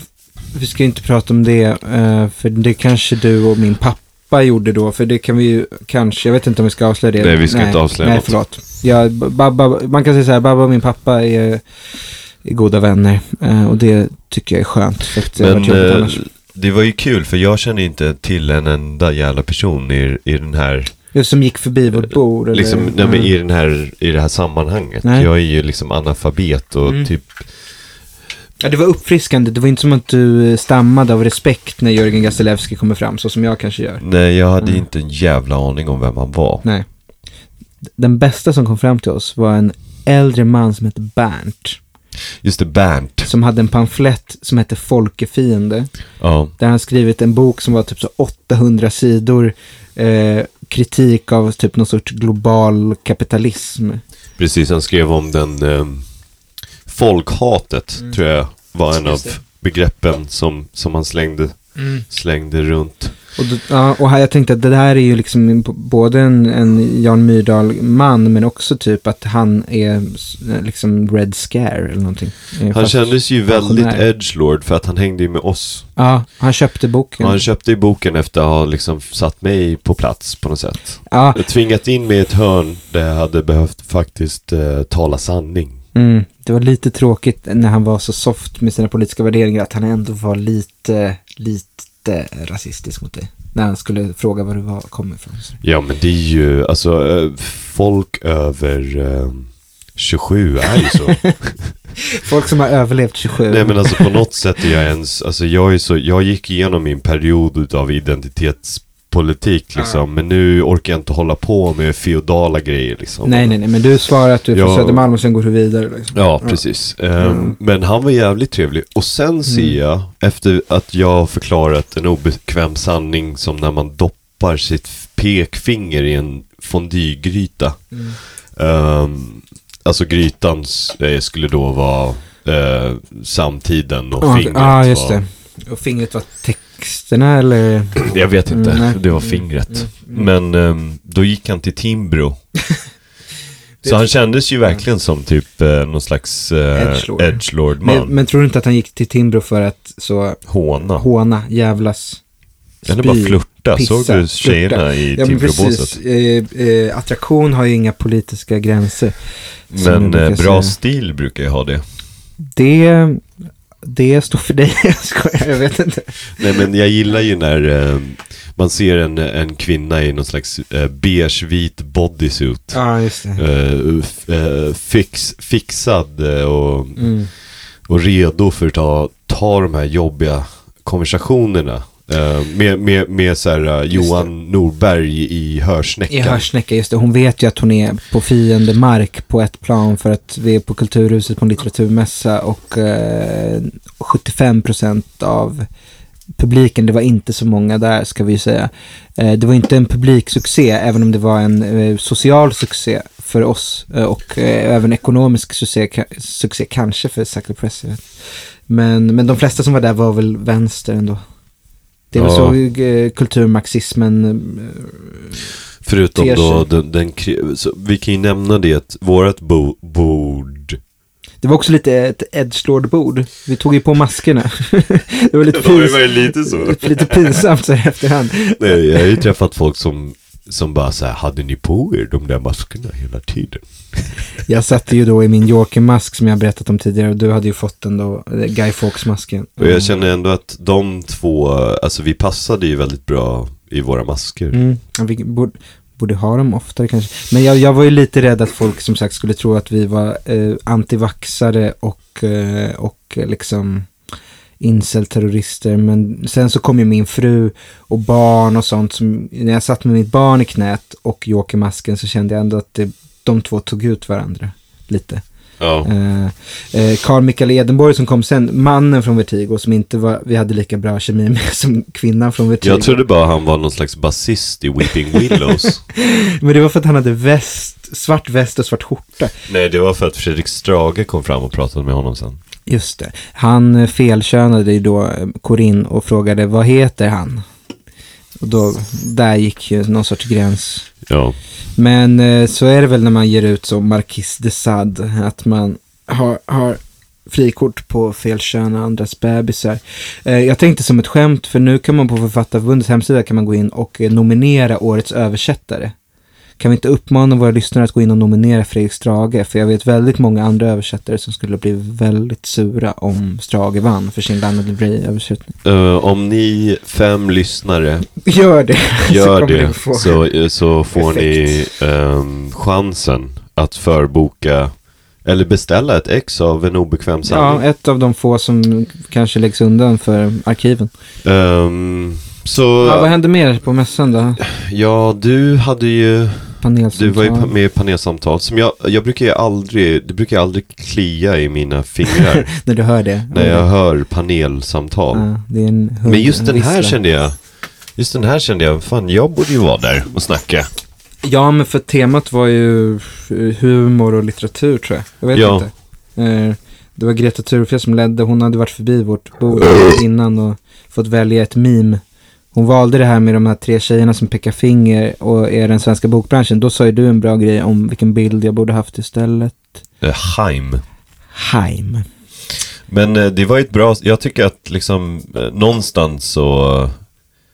vi ska ju inte prata om det, eh, för det kanske du och min pappa gjorde då, för det kan vi ju kanske, jag vet inte om vi ska avslöja det. Nej, vi ska inte avslöja Nej, något. förlåt. Ja, Babba, man kan säga så här, Babba och min pappa är, är goda vänner, eh, och det tycker jag är skönt, för att Men eh, det var ju kul för jag känner inte till en enda jävla person i, i den här som gick förbi vårt bord. Eller, Liksom, nej, men Mm. i, den här, I det här sammanhanget. Nej. Jag är ju liksom analfabet och Mm. typ Ja, det var uppfriskande. Det var inte som att du eh, stammade av respekt när Jörgen Gasilewski kommer fram, så som jag kanske gör. Nej, jag hade Mm. inte en jävla aning om vem han var. Nej. Den bästa som kom fram till oss var en äldre man som hette Bernt. Just det, Bernt. Som hade en pamflett som hette Folkefiende. Ja, Där han skrivit en bok som var typ så 800 sidor. Eh, kritik av typ någon sorts global kapitalism. precis. Han skrev om den ehm, folkhatet, Mm. tror jag, var en av begreppen som, som han slängde, slängde runt. Och, då, ja, och här, jag tänkte att det där är ju liksom både en, en Jan Myrdal-man men också typ att han är liksom Red Scare eller någonting. Eh, Han fast- kändes ju väldigt edgelord för att han hängde ju med oss. Ja, han köpte boken. Han köpte ju boken efter att ha liksom satt mig på plats på något sätt. Ja, Jag tvingat in mig i ett hörn där jag hade behövt faktiskt eh, tala sanning. Mm, det var lite tråkigt när han var så soft med sina politiska värderingar att han ändå var lite, lite rasistisk mot dig. När han skulle fråga var du var, kom ifrån. Ja, men det är ju, alltså, eh, folk över eh, 27 är ju så. Folk som har överlevt 27. Nej, men alltså på något sätt är jag ens, alltså jag är så, jag gick igenom min period av identitetspolitik liksom. Men nu orkar jag inte hålla på med feodala grejer liksom. Nej, nej, nej, men du svarar att du är från Ja. Södermalm och sen går du vidare. Liksom. Ja, precis. Ehm, Mm. Men han var jävligt trevlig. Och sen ser jag, efter att jag förklarat en obekväm sanning som när man doppar sitt pekfinger i en fondygryta. Mm. Ehm, alltså grytan eh, skulle då vara eh, samtiden och Ja, fingret Ja, just var... det. Och fingret var texterna eller? Jag vet inte, Mm, det var fingret. Mm, Men ehm, då gick han till Timbro. Så han kändes ju verkligen som typ eh, någon slags eh, Edgelord. edgelord-man. Men, men tror du inte att han gick till Timbro för att så Håna. håna, jävlas, Eller bara pissa, Såg du tjejerna flirta. i Ja. Timbrobåset? Eh, eh, attraktion har ju inga politiska gränser. Men eh, bra säga. stil brukar ju ha det. Det, det står för dig. Jag skojar, jag vet inte. Nej men jag gillar ju när eh, man ser en, en kvinna i någon slags eh, beige-vit bodysuit. Ja, just det. Eh, eh, fix, fixad eh, och, Mm. och redo för att ta, ta de här jobbiga konversationerna. Eh, med med, med så här, eh, Johan Norberg i Hörsnäckan. I Hörsnäcka, just det. Hon vet ju att hon är på fiende mark på ett plan för att vi är på Kulturhuset på en litteraturmässa och eh, 75% av publiken, det var inte så många där ska vi ju säga. Det var inte en publiksuccé, även om det var en social succé för oss och även ekonomisk succé, succé kanske för Sacred Press. Men, men de flesta som var där var väl vänster ändå. Det är väl Ja. så eh, kulturmarxismen eh, Förutom då den, den vi kan ju nämna det vårat bo, bord Det var också lite ett edgelord-bord. Vi tog ju på maskerna. det var lite, pins ju lite så. lite pinsamt så här efterhand. Nej, jag har ju träffat folk som, som bara så här, hade ni på er de där maskerna hela tiden? Jag satte ju då i min Joker-mask som jag berättat om tidigare och du hade ju fått den då, eh, Guy Fawkes-masken. Och jag känner ändå att de två, alltså vi passade ju väldigt bra i våra masker. Mm. Vi borde, borde ha dem oftare kanske. Men jag, jag var ju lite rädd att folk som sagt skulle tro att vi var eh, antivaxare och, eh, och liksom incel-terrorister. Men sen så kom ju min fru och barn och sånt. Som, när jag satt med mitt barn i knät och Joker-masken så kände jag ändå att det, de två tog ut varandra lite. Ja. Eh, eh, Carl Michael Edenborg som kom sen, mannen från Vertigo som inte var, vi hade lika bra kemi med som kvinnan från Vertigo. Jag trodde bara han var någon slags basist i Weeping Willows. Men det var för att han hade väst, svart väst och svart skjorta. Nej, det var för att Fredrik Strage kom fram och pratade med honom sen. Just det. Han eh, felkönade ju då eh, Corinne och frågade vad heter han? Och då, där gick ju någon sorts gräns. Ja. Men eh, så är det väl när man ger ut som Marquis de Sade, att man har, har frikort på felkönade andras bebisar. Eh, jag tänkte som ett skämt, för nu kan man på Författarförbundets hemsida kan man gå in och nominera årets översättare. Kan vi inte uppmana våra lyssnare att gå in och nominera Fredrik Strage? För jag vet väldigt många andra översättare som skulle bli väldigt sura om Strage vann för sin Lana Del Rey-översättning. Eh, om ni fem lyssnare Gör det! så gör kommer det få- så, så får ni ehm, chansen att förboka eller beställa ett ex av en obekväm Ja, sanning. ett av de få som kanske läggs undan för arkiven. Ehm, så, Ja, vad hände mer på mässan då? ja du hade ju, Panelsamtal. du var ju med i panelsamtal som jag, jag brukar ju aldrig, det brukar aldrig klia i mina fingrar När du hör det. när jag hör panelsamtal. Ja, det är en hund, Men just den här kände jag, just den här kände jag, fan jag borde ju vara där och snacka. Ja, men för temat var ju eh, humor och litteratur tror jag. Jag vet Ja. inte. Eh, Det var Greta Thurfjell som ledde. Hon hade varit förbi vårt bord innan och fått välja ett meme. Hon valde det här med de här tre tjejerna som pekar finger och är den svenska bokbranschen. Då sa ju du en bra grej om vilken bild jag borde haft istället. Eh, Heim. Heim. Men eh, det var ju ett bra, jag tycker att liksom eh, någonstans så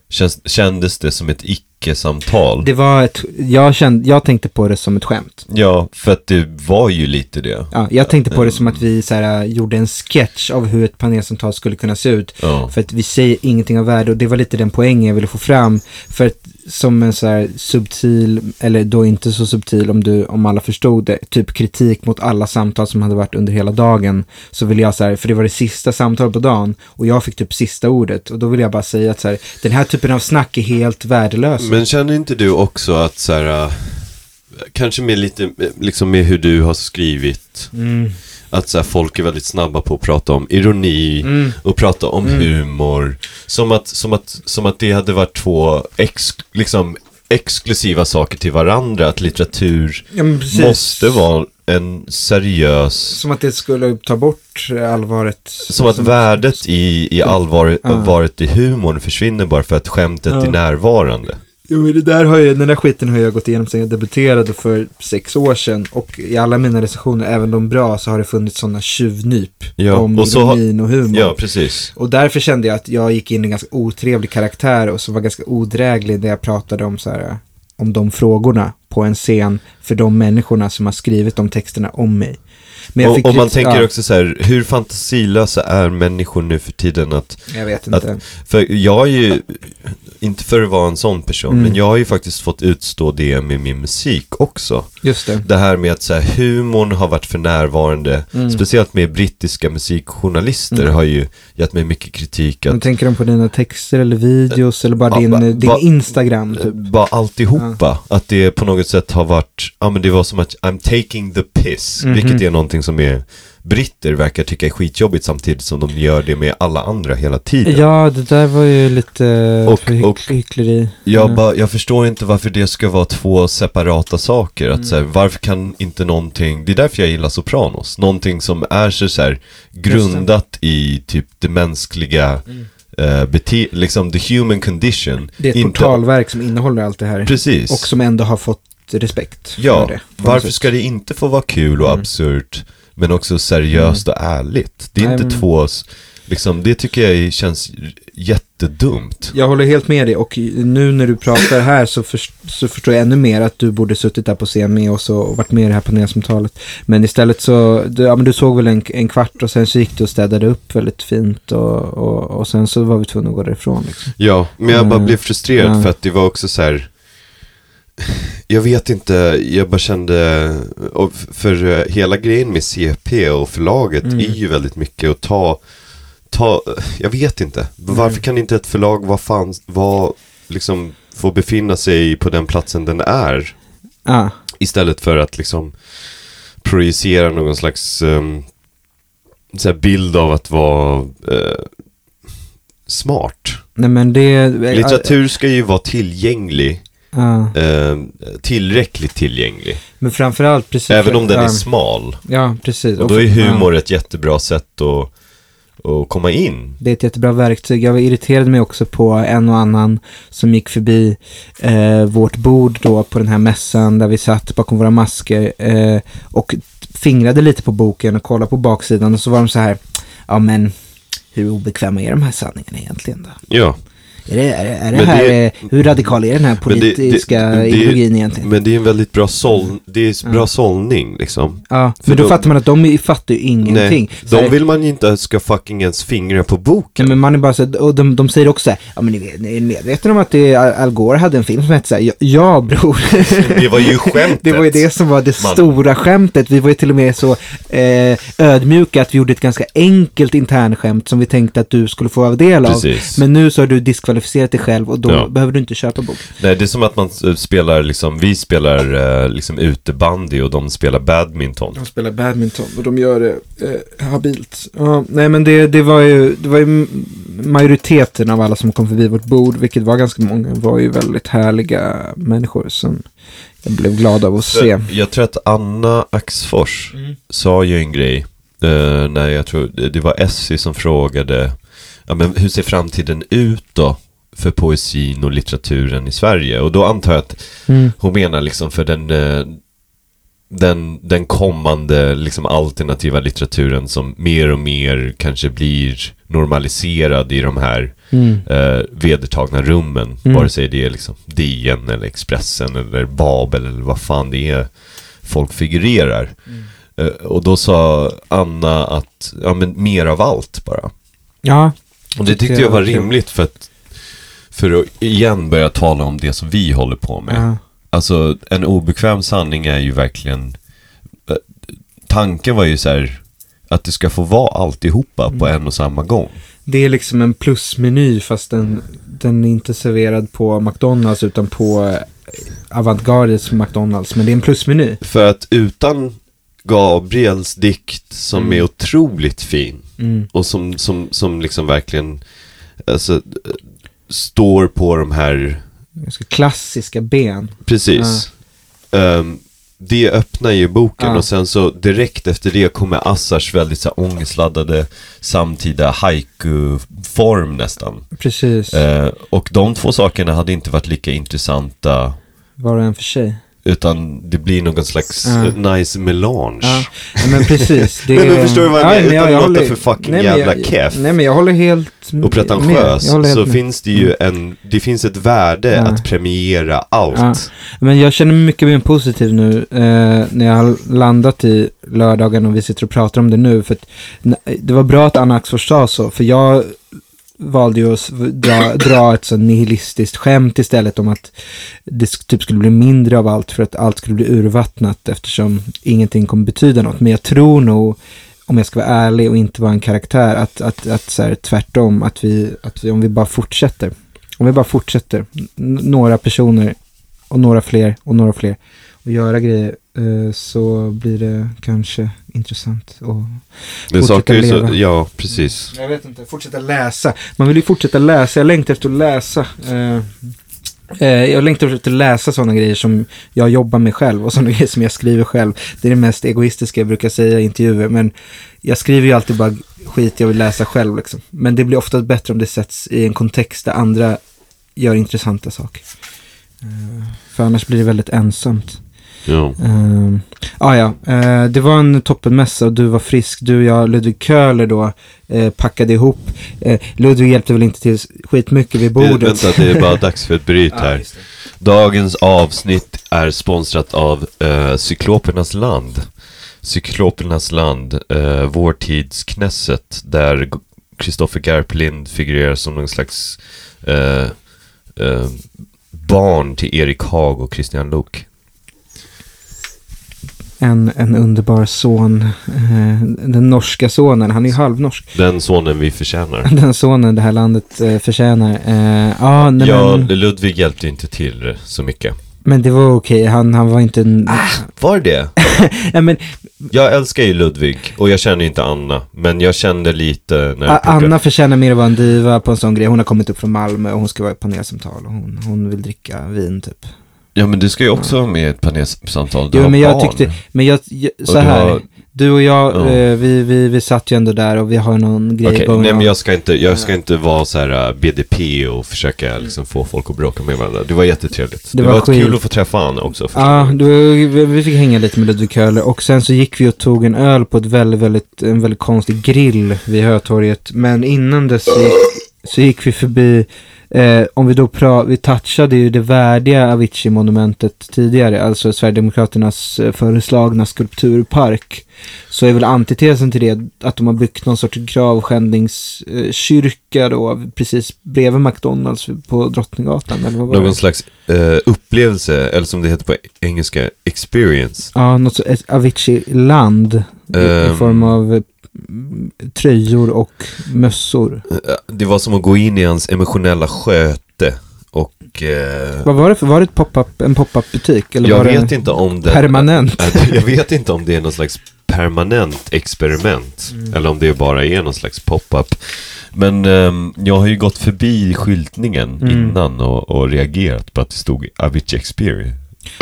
Känns, kändes det som ett icke-samtal? Det var ett, jag, kände, jag tänkte på det som ett skämt. Ja, för att det var ju lite det. Ja, jag tänkte på det som att vi så här, gjorde en sketch av hur ett panelsamtal skulle kunna se ut. Ja. För att vi säger ingenting av värde och det var lite den poängen jag ville få fram. För att som en så här subtil, eller då inte så subtil om, du, om alla förstod det, typ kritik mot alla samtal som hade varit under hela dagen. Så vill jag så här, för det var det sista samtalet på dagen och jag fick typ sista ordet. Och då vill jag bara säga att så här, den här typen av snack är helt värdelös. Men känner inte du också att så här, äh, kanske med lite, liksom med hur du har skrivit, Mm. Att så här, folk är väldigt snabba på att prata om ironi Mm. och prata om Mm. humor. Som att, som, att, som att det hade varit två ex, liksom, exklusiva saker till varandra. Att litteratur Ja, måste vara en seriös... Som att det skulle ta bort allvaret. Som att värdet i, i allvaret Ja. varet i humorn försvinner bara för att skämtet Ja. är närvarande. Jo, det där har jag, den där skiten har jag gått igenom sedan jag debuterade för sex år sedan. Och i alla mina recensioner, även de bra, så har det funnits sådana tjuvnyp Ja, om och ironin och humor. Ja, precis. Och därför kände jag att jag gick in i en ganska otrevlig karaktär och som var ganska odräglig när jag pratade om så här, om de frågorna på en scen för de människorna som har skrivit de texterna om mig. Men Och, och man tänker ja, också så här, hur fantasilösa är människor nu för tiden att, Jag vet inte. att för jag är ju, inte för att vara en sån person, Mm. men jag har ju faktiskt fått utstå det med min musik också. Just det. Det här med att så här, humorn har varit för närvarande, Mm. speciellt med brittiska musikjournalister Mm. har ju gett mig mycket kritik Men att tänker de på dina texter eller videos eller bara Ja, din, ba- din ba- Instagram typ? bara alltihopa, att det på något sätt har varit, ja men det var som att I'm taking the piss, Mhm. vilket är någonting som är britter verkar tycka är skitjobbigt samtidigt som de gör det med alla andra hela tiden. Ja, det där var ju lite Och- och- hyckleri. Jag, Ja. bara, jag förstår inte varför det ska vara två separata saker. Att, så här, varför kan inte någonting, det är därför jag gillar Sopranos, någonting som är så, så här, grundat i typ det mänskliga Mm. eh, bete, liksom the human condition. Det är ett Inte- portalverk som innehåller allt det här. Precis. Och som ändå har fått respekt Ja, för det. varför ska det inte få vara kul och Mm. absurt men också seriöst och ärligt? Det är Nej, inte två, liksom, det tycker jag känns jättedumt. Jag håller helt med dig och nu när du pratar här så, för, så förstår jag ännu mer att du borde suttit där på scen med oss och, varit med i det här panelsamtalet. Men istället så, du, ja, men du såg väl en, en kvart och sen så gick du och städade upp väldigt fint och, och, och sen så var vi tvungna att gå därifrån. Liksom. Ja, men jag bara Mm. blev frustrerad Ja. för att det var också så här. Jag vet inte, jag bara kände, för eh, hela grejen med CP och förlaget Mm. är ju väldigt mycket att ta, ta, jag vet inte. Varför Mm. kan inte ett förlag vara fan, vara, liksom, få befinna sig på den platsen den är? Ah, Istället för att liksom projicera någon slags um, så bild av att vara eh, smart. nej men det... Litteratur ska ju vara tillgänglig, Ah, eh, tillräckligt tillgänglig. men framförallt precis. Även om den ja, är smal. Ja, precis. Och då är för- ja. humor ett jättebra sätt att, att komma in. Det är ett jättebra verktyg. Jag irriterade mig också på en och annan som gick förbi eh, vårt bord då på den här mässan där vi satt bakom våra masker eh, och fingrade lite på boken och kollade på baksidan och så var de så här, ja men hur obekväma är de här sanningarna egentligen då? Ja, Är det, är det, Men här, det- eh, hur radikal är den här Men det- det- politiska ideologin egentligen? men det är en väldigt bra, såll, det är bra sållning liksom. ja, för men då de- fattar man att de fattar ju ingenting. Nej, Så här- de vill man ju inte ska fucking ens fingra på Nej, boken. men man är bara så och de, de säger också så här, ja men ni, ni är medvetna om att det, Al Gore hade en film som hette så här, ja, ja bror. Det var ju skämtet. Det var ju det som var det Man- stora skämtet. Vi var ju till och med så eh, ödmjuka att vi gjorde ett ganska enkelt internskämt som vi tänkte att du skulle få vara del av. Precis. Men nu så har du diskvalificerat dig själv och då Ja. behöver du inte köpa boken. Nej, det är som att man eh, spelar liksom, vi spelar eh, liksom utebandy och de spelar badminton. De spelar badminton och de gör det eh, habilt. Ja, nej men det, det var ju, det var ju majoriteten av alla som kom förbi vårt bord, vilket var ganska många, var ju väldigt härliga människor som jag blev glad av att se. Jag tror att Anna Axfors Mm. sa ju en grej eh, när jag tror det var Essie som frågade ja, men hur ser framtiden ut då för poesin och litteraturen i Sverige? Och då antar jag att Mm. hon menar liksom för den eh, den, den kommande liksom alternativa litteraturen som mer och mer kanske blir normaliserad i de här Mm. eh, vedertagna rummen. Mm. Vare sig det är liksom DN eller Expressen eller Babel eller vad fan det är folk figurerar. Eh, och då sa Anna att, ja men mer av allt bara. Ja, Och det Tyckte jag var rimligt för att för att igen börja tala om det som vi håller på med. ja. Alltså en obekväm sanning är ju verkligen eh, Tanken var ju så här Att det ska få vara alltihopa på Mm. en och samma gång. Det är liksom en plusmeny fast den, den är inte serverad på McDonalds utan på eh, avantgardets McDonalds. Men det är en plusmeny. För att utan Gabriels dikt som Mm. är otroligt fin Mm. och som, som, som liksom verkligen alltså, står på de här, klassiska ben. precis. Ehm, det öppnar ju boken Ja. och sen så direkt efter det kommer Assars väldigt så här, ångestladdade samtida haiku-form nästan. Precis. Eh, och de två sakerna hade inte varit lika intressanta Var och en för sig. Utan det blir någon slags Ja. eh, nice melange. Ja, ja, men precis. Det, Men du förstår vad jag menar, men utan att låta håller- för fucking nej, men jävla jag, keff. Nej, men jag håller helt och pretentiös Jag helt så med. finns det ju en, det finns ett värde Ja. att premiera allt. Men jag känner mig mycket mer positiv nu eh, när jag har landat i lördagen och vi sitter och pratar om det nu. För att, det var bra att Anna Axfors sa så, för jag valde ju att dra, dra ett så nihilistiskt skämt istället om att det typ skulle bli mindre av allt för att allt skulle bli urvattnat eftersom ingenting kommer betyda något. Men jag tror nog, om jag ska vara ärlig och inte vara en karaktär, att, att, att så här, tvärtom, att vi, att vi, om vi bara fortsätter, om vi bara fortsätter, några personer och några fler och några fler och göra grejer så blir det kanske intressant. Är Fortsätta saker så, leva. ja precis. jag vet inte, fortsätta läsa. Man vill ju fortsätta läsa, jag längtar efter att läsa. Eh, eh, jag längtar efter att läsa sådana grejer som jag jobbar med själv och sådana grejer som jag skriver själv. Det är det mest egoistiska jag brukar säga i intervjuer, men jag skriver ju alltid bara skit jag vill läsa själv liksom. Men det blir ofta bättre om det sätts i en kontext där andra gör intressanta saker. Eh, för annars blir det väldigt ensamt. Ja. Uh, ah, ja, eh, det var en toppenmässa och du var frisk. Du och jag, Ludvig Köhler då, eh, packade ihop. Eh, Ludvig hjälpte väl inte till skitmycket vid Det, bordet. vänta, det är bara dags för ett bryt här. det. Dagens avsnitt är sponsrat av eh, Cyklopernas land. Cyklopernas land, eh, vår tids Knesset, där Christopher Garplind figurerar som någon slags barn till Erik Haag och Christian Luuk. En, en underbar son, eh, den norska sonen, han är ju halvnorsk. Den sonen vi förtjänar. Den sonen det här landet eh, förtjänar. Ja, nej, Ja, men, Ludvig hjälpte inte till så mycket. men det var okej, han, han var inte en... Var det? ja, men, Jag älskar ju Ludvig och jag känner inte Anna, men jag kände lite när A- Anna förtjänar mer att vara en diva på en sån grej. Hon har kommit upp från Malmö och hon ska vara i panelsamtal och hon, hon vill dricka vin typ. Ja men du ska ju också vara med i ett panelsamtal, du Jo, har men jag barn. tyckte, men jag, jag så du här, har- du och jag, Ja. eh, vi, vi, vi satt ju ändå där och vi har någon grej going nej men jag ska inte, jag ska inte vara så här uh, BDP och försöka liksom få folk att bråka med varandra. Det var jättetrevligt. Det, Det var, var skit. kul att få träffa Anna också. Ja, du, vi, vi fick hänga lite med Ludvig Köhler och sen så gick vi och tog en öl på ett väldigt, väldigt, en väldigt konstig grill vid Hötorget. Men innan dess så gick, så gick vi förbi, eh, om vi då pra, vi touchade ju det värdiga Avicii-monumentet tidigare, alltså Sverigedemokraternas eh, föreslagna skulpturpark. Så är väl antitesen till det att de har byggt någon sorts gravskändningskyrka då, precis bredvid McDonalds på Drottninggatan. Eller vad var det? Någon slags eh, upplevelse, eller som det heter på engelska, experience. Ja, något så, ett Avicii-land i, i Ehm. form av tröjor och mössor. Eh, Det var som att gå in i hans emotionella sköte. Och eh, Vad var det för, var det ett pop-up, en pop-up butik? Eller jag var vet det inte om det... permanent? Jag vet inte om det är någon slags permanent experiment. Mm. Eller om det bara är någon slags pop-up. Men ehm, jag har ju gått förbi skyltningen Mm. innan och, och reagerat på att det stod Avicii Experience.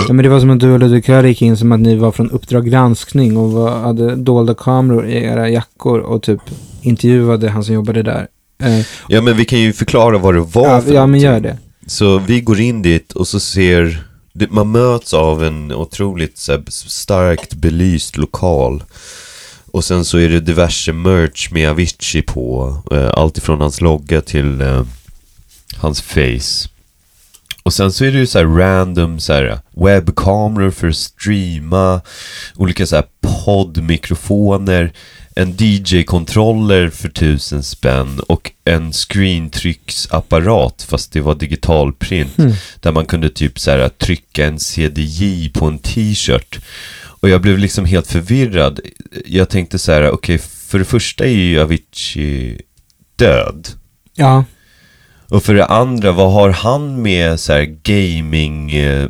Ja, men det var som att du och Ludvig Köhler gick in som att ni var från Uppdrag granskning och var, hade dolda kameror i era jackor och typ intervjuade han som jobbade där. Eh, Ja men vi kan ju förklara vad det var ja, för ja, men gör det. Så vi går in dit och så ser man möts av en otroligt så här, starkt belyst lokal. Och sen så är det diverse merch med Avicii på. Eh, allt ifrån hans logga till eh, hans face. Och sen så är det ju så här random så här webbkameror för att streama, olika så här poddmikrofoner, en DJ-kontroller för tusen spänn och en screentrycksapparat fast det var digitalprint Mm. där man kunde typ så här trycka en CDJ på en t-shirt. Och jag blev liksom helt förvirrad. Jag tänkte så här, okej, för det första är ju Avicii död. Ja, Och för det andra, vad har han med så här gaming eh,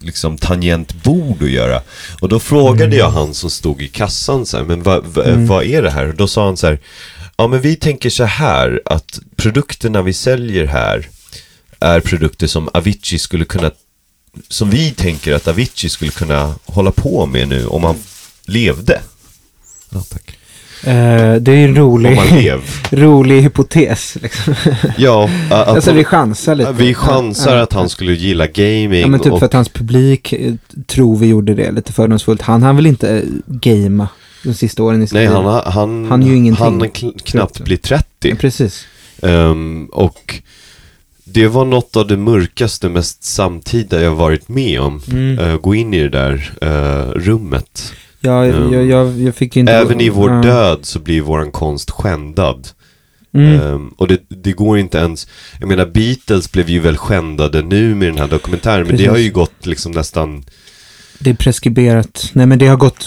liksom tangentbord att göra? Och då frågade jag han som stod i kassan så här, men vad, vad, Mm. vad är det här? Och då sa han så här, ja men vi tänker så här att produkterna vi säljer här är produkter som Avicii skulle kunna som vi tänker att Avicii skulle kunna hålla på med nu om han levde. Ja, tack. Eh, det är ju en rolig, han rolig hypotes. Liksom. Ja, att alltså han- vi chansar lite. Vi chansar att han skulle gilla gaming Ja men typ och för att hans publik eh, tror vi gjorde det lite fördomsfullt. Han han vill inte eh, gamea de sista åren i sitt Nej, han, han, Han är ju ingenting. Han knappt blivit 30. Ja, Precis. Ehm, och det var något av det mörkaste, mest samtida jag varit med om. Mm. Eh, gå in i det där eh, rummet. Ja, Mm. jag, jag, jag fick inte... Även i vår död så blir våran konst skändad. Mm. Ehm, och det, det går inte ens, jag menar Beatles blev ju väl skändade nu med den här dokumentären, men det Precis. har ju gått liksom nästan, Det är preskriberat. Nej men det har gått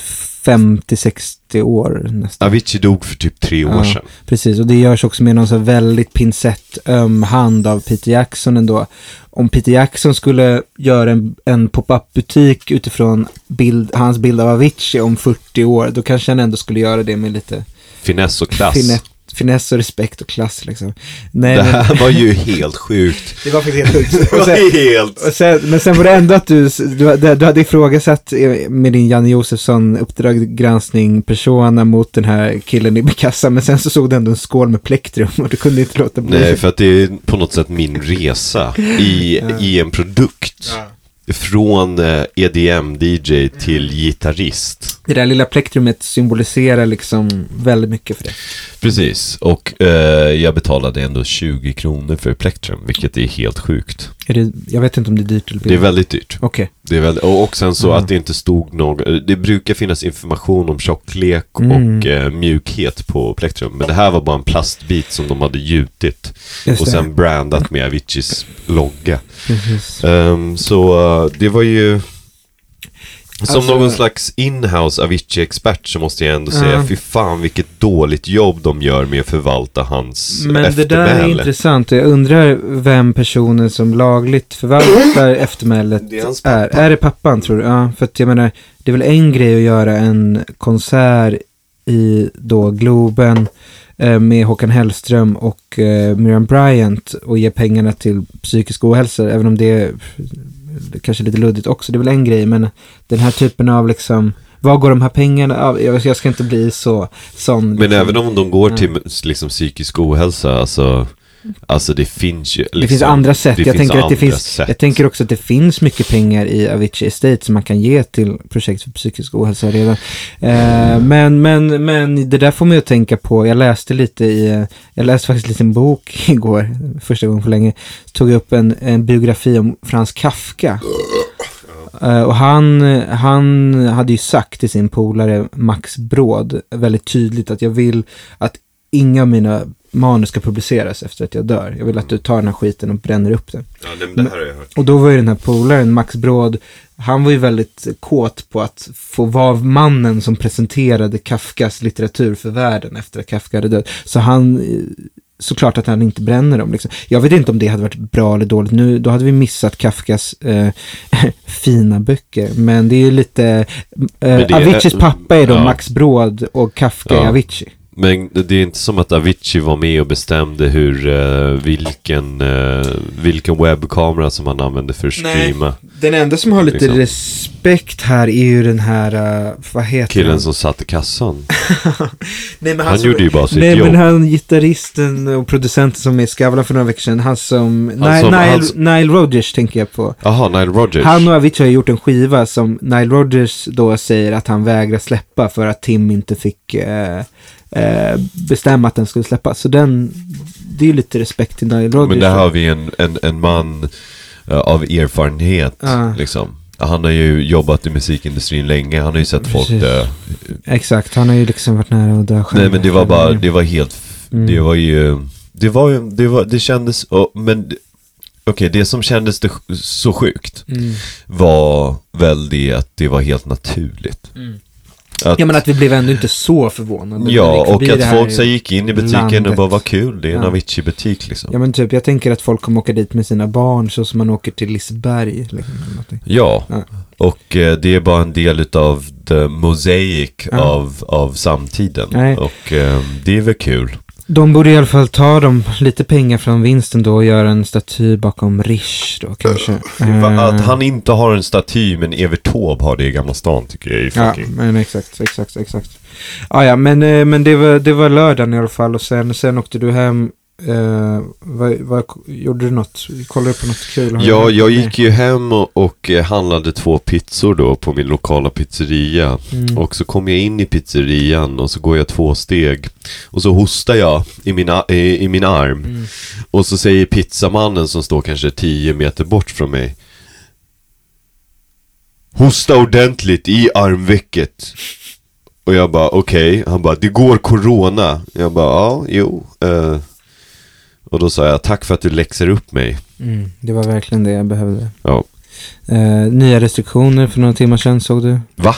50-60 år nästan. Avicii dog för typ tre år Ja. sedan. Precis, och det görs också med någon så väldigt pinsett öm hand av Peter Jackson ändå. Om Peter Jackson skulle göra en, en pop-up butik utifrån bild, hans bild av Avicii om 40 år, då kanske han ändå skulle göra det med lite Finess och klass. finess, finess och respekt och klass liksom. Nej, Det men, här var ju helt sjukt. det var faktiskt helt sjukt. Och sen, helt... och sen, men sen var det ändå att du, du, du hade ifrågasatt eh, med din Janne Josefsson Uppdrag granskning persona mot den här killen i kassan, men sen så såg du ändå en skål med plektrum och du kunde inte låta bli. Nej, för att det är på något sätt min resa i, Ja. i en produkt. Från eh, EDM-DJ till gitarrist. Det där lilla plektrumet symboliserar liksom väldigt mycket för det. Precis, och eh, jag betalade ändå 20 kronor för Plektrum, vilket är helt sjukt. Är det, jag vet inte om det är dyrt eller Det är billigt. väldigt dyrt. Okej. Väldigt, och, och sen så Mm. att det inte stod någon, det brukar finnas information om tjocklek Mm. och eh, mjukhet på Plektrum. Men det här var bara en plastbit som de hade gjutit. Just och det. sen brandat med Aviciis logga. Ehm, så eh, det var ju... Som Alltså- någon slags inhouse Avicii-expert så måste jag ändå Ja. säga, fy fan vilket dåligt jobb de gör med att förvalta hans Men det där är eftermäle. intressant. Jag undrar vem personen som lagligt förvaltar eftermälet Det är är. det pappan tror du? Ja, för att jag menar, det är väl en grej att göra en konsert i då Globen eh, med Håkan Hellström och eh, Miriam Bryant och ge pengarna till psykisk ohälsa, även om det är kanske lite luddigt också. Det är väl en grej, men den här typen av liksom, vad går de här pengarna av? Jag, jag ska inte bli så sån. Men liksom. även om de går till liksom, psykisk ohälsa, alltså, alltså det finns ju liksom, Det finns andra sätt. jag, tänker att det finns, sätt. jag tänker också att det finns mycket pengar i Avicii Estate som man kan ge till projekt för psykisk ohälsa redan. Eh, men, men, men det där får mig att tänka på, jag läste lite i, jag läste faktiskt lite en bok igår, första gången på länge, tog upp en, en biografi om Frans Kafka. Eh, och han, han hade ju sagt till sin polare Max Bråd väldigt tydligt att jag vill att inga av mina manus ska publiceras efter att jag dör. Jag vill att du tar den här skiten och bränner upp den. Ja, men det här har jag hört. Och då var ju den här polaren, Max Bråd, han var ju väldigt kåt på att få vara mannen som presenterade Kafkas litteratur för världen efter att Kafka hade dött. Så han, eh, såklart att han inte bränner dem. Liksom. Jag vet inte om det hade varit bra eller dåligt. Nu, då hade vi missat Kafkas eh, fina böcker. Men det är ju lite, eh, det är- Aviciis pappa är då ja. Max Bråd och Kafka är Ja. Avicii. Men det är inte som att Avicii var med och bestämde hur, eh, vilken, eh, vilken webbkamera som han använde för att streama. Den enda som har lite Liksom. respekt här är ju den här, uh, vad heter Killen han? som satt i kassan. Nej, men Han som- gjorde ju bara sitt Nej jobb. men han gitarristen och producenten som är i Skavlan för några veckor sedan, han som, Nile, som- Nile, han som- Nile Rodgers tänker jag på. Jaha, Nile Rodgers. Han och Avicii har gjort en skiva som Nile Rodgers då säger att han vägrar släppa för att Tim inte fick eh, eh, bestämma att den skulle släppas. Så den, det är ju lite respekt till Nile Rodgers. Men där har vi en, en, en man eh, av erfarenhet. Ja. Liksom. Han har ju jobbat i musikindustrin länge. Han har ju sett folk Precis. dö. Exakt, han har ju liksom varit nära att dö själv. Nej men det var bara, det var helt, Mm. det var ju, det var ju, det var, det kändes, och, men okej, det som kändes det, så sjukt Mm. var väl det att det var helt naturligt. Mm. Att, Ja men att vi blev ändå inte så förvånade. ja, gick och att folk så gick in i butiken och landet. bara, vad kul, det är en Ja. Avicii-butik liksom. Ja men typ, jag tänker att folk kommer åka dit med sina barn så som man åker till Liseberg. Liksom. Ja, Ja. och eh, det är bara en del utav the mosaic Ja. av, av samtiden. Nej. Och eh, det är väl kul. De borde i alla fall ta dem lite pengar från vinsten då och göra en staty bakom Rish då kanske. Eh, Att han inte har en staty men Evert Taube har det i Gamla stan tycker jag är Ja, fucking... men exakt, exakt, exakt. Ah, ja, men, eh, men det, var, det var lördagen i alla fall och sen, sen åkte du hem. Eh, vad, vad, gjorde du något? Kollade du på något kul? Ja, jag gick ju hem och, och eh, handlade två pizzor då på min lokala pizzeria. Mm. Och så kom jag in i pizzerian och så går jag två steg. Och så hostar jag i min, i, i min arm. Mm. Och så säger pizzamannen som står kanske 10 meter bort från mig. Hosta ordentligt i armvecket. Och jag bara okej. Han bara det går corona. Jag bara ja, jo. eh. Och då sa jag tack för att du läxar upp mig. Mm, det var verkligen det jag behövde. Ja. Eh, nya restriktioner för några timmar sedan såg du? Va?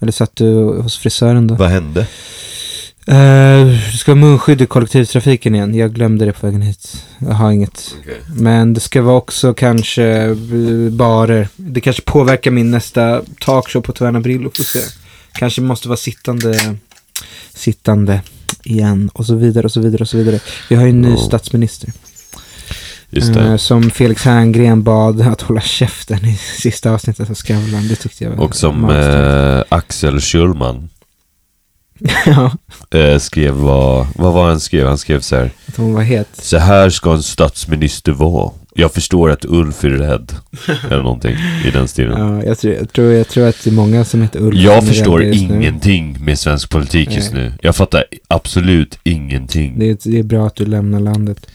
Eller satt du hos frisören då? Vad hände? Eh, det ska vara munskydd i kollektivtrafiken igen. Jag glömde det på vägen hit. Jag har inget. Men det ska vara också kanske eh, barer. Det kanske påverkar min nästa talkshow på Taverna Brillo. Får se. Kanske måste vara sittande, sittande igen och så vidare och så vidare och så vidare. Vi har ju en ny Ja. statsminister. Eh, som Felix Herngren bad att hålla käften i sista avsnittet av Skavlan. Det tyckte jag var Och som eh, Axel Schulman ja, eh, skrev vad, vad var han skrev? Han skrev så här. att hon var het. Så här ska en statsminister vara. Jag förstår att Ulf är rädd. Eller någonting i den stilen. Ja, jag, tror, jag, tror, jag tror att det är många som heter Ulf. Jag förstår just nu. ingenting med svensk politik just Nej. nu. Jag fattar absolut ingenting. Det är, det är bra att du lämnar landet.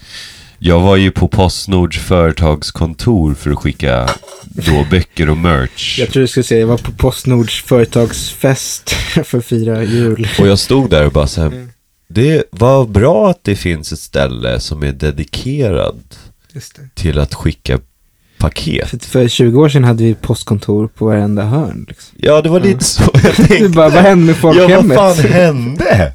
Jag var ju på Postnords företagskontor för att skicka då böcker och merch. Jag tror du skulle säga, jag var på Postnords företagsfest för att fira jul. Och jag stod där och bara så här, Mm. Det var bra att det finns ett ställe som är dedikerad Just det. Till att skicka paket. För, för 20 år sedan hade vi postkontor på varenda hörn. Liksom. Ja, det var lite så jag tänkte. bara, vad hände med Ja, folkhemmet? vad fan hände?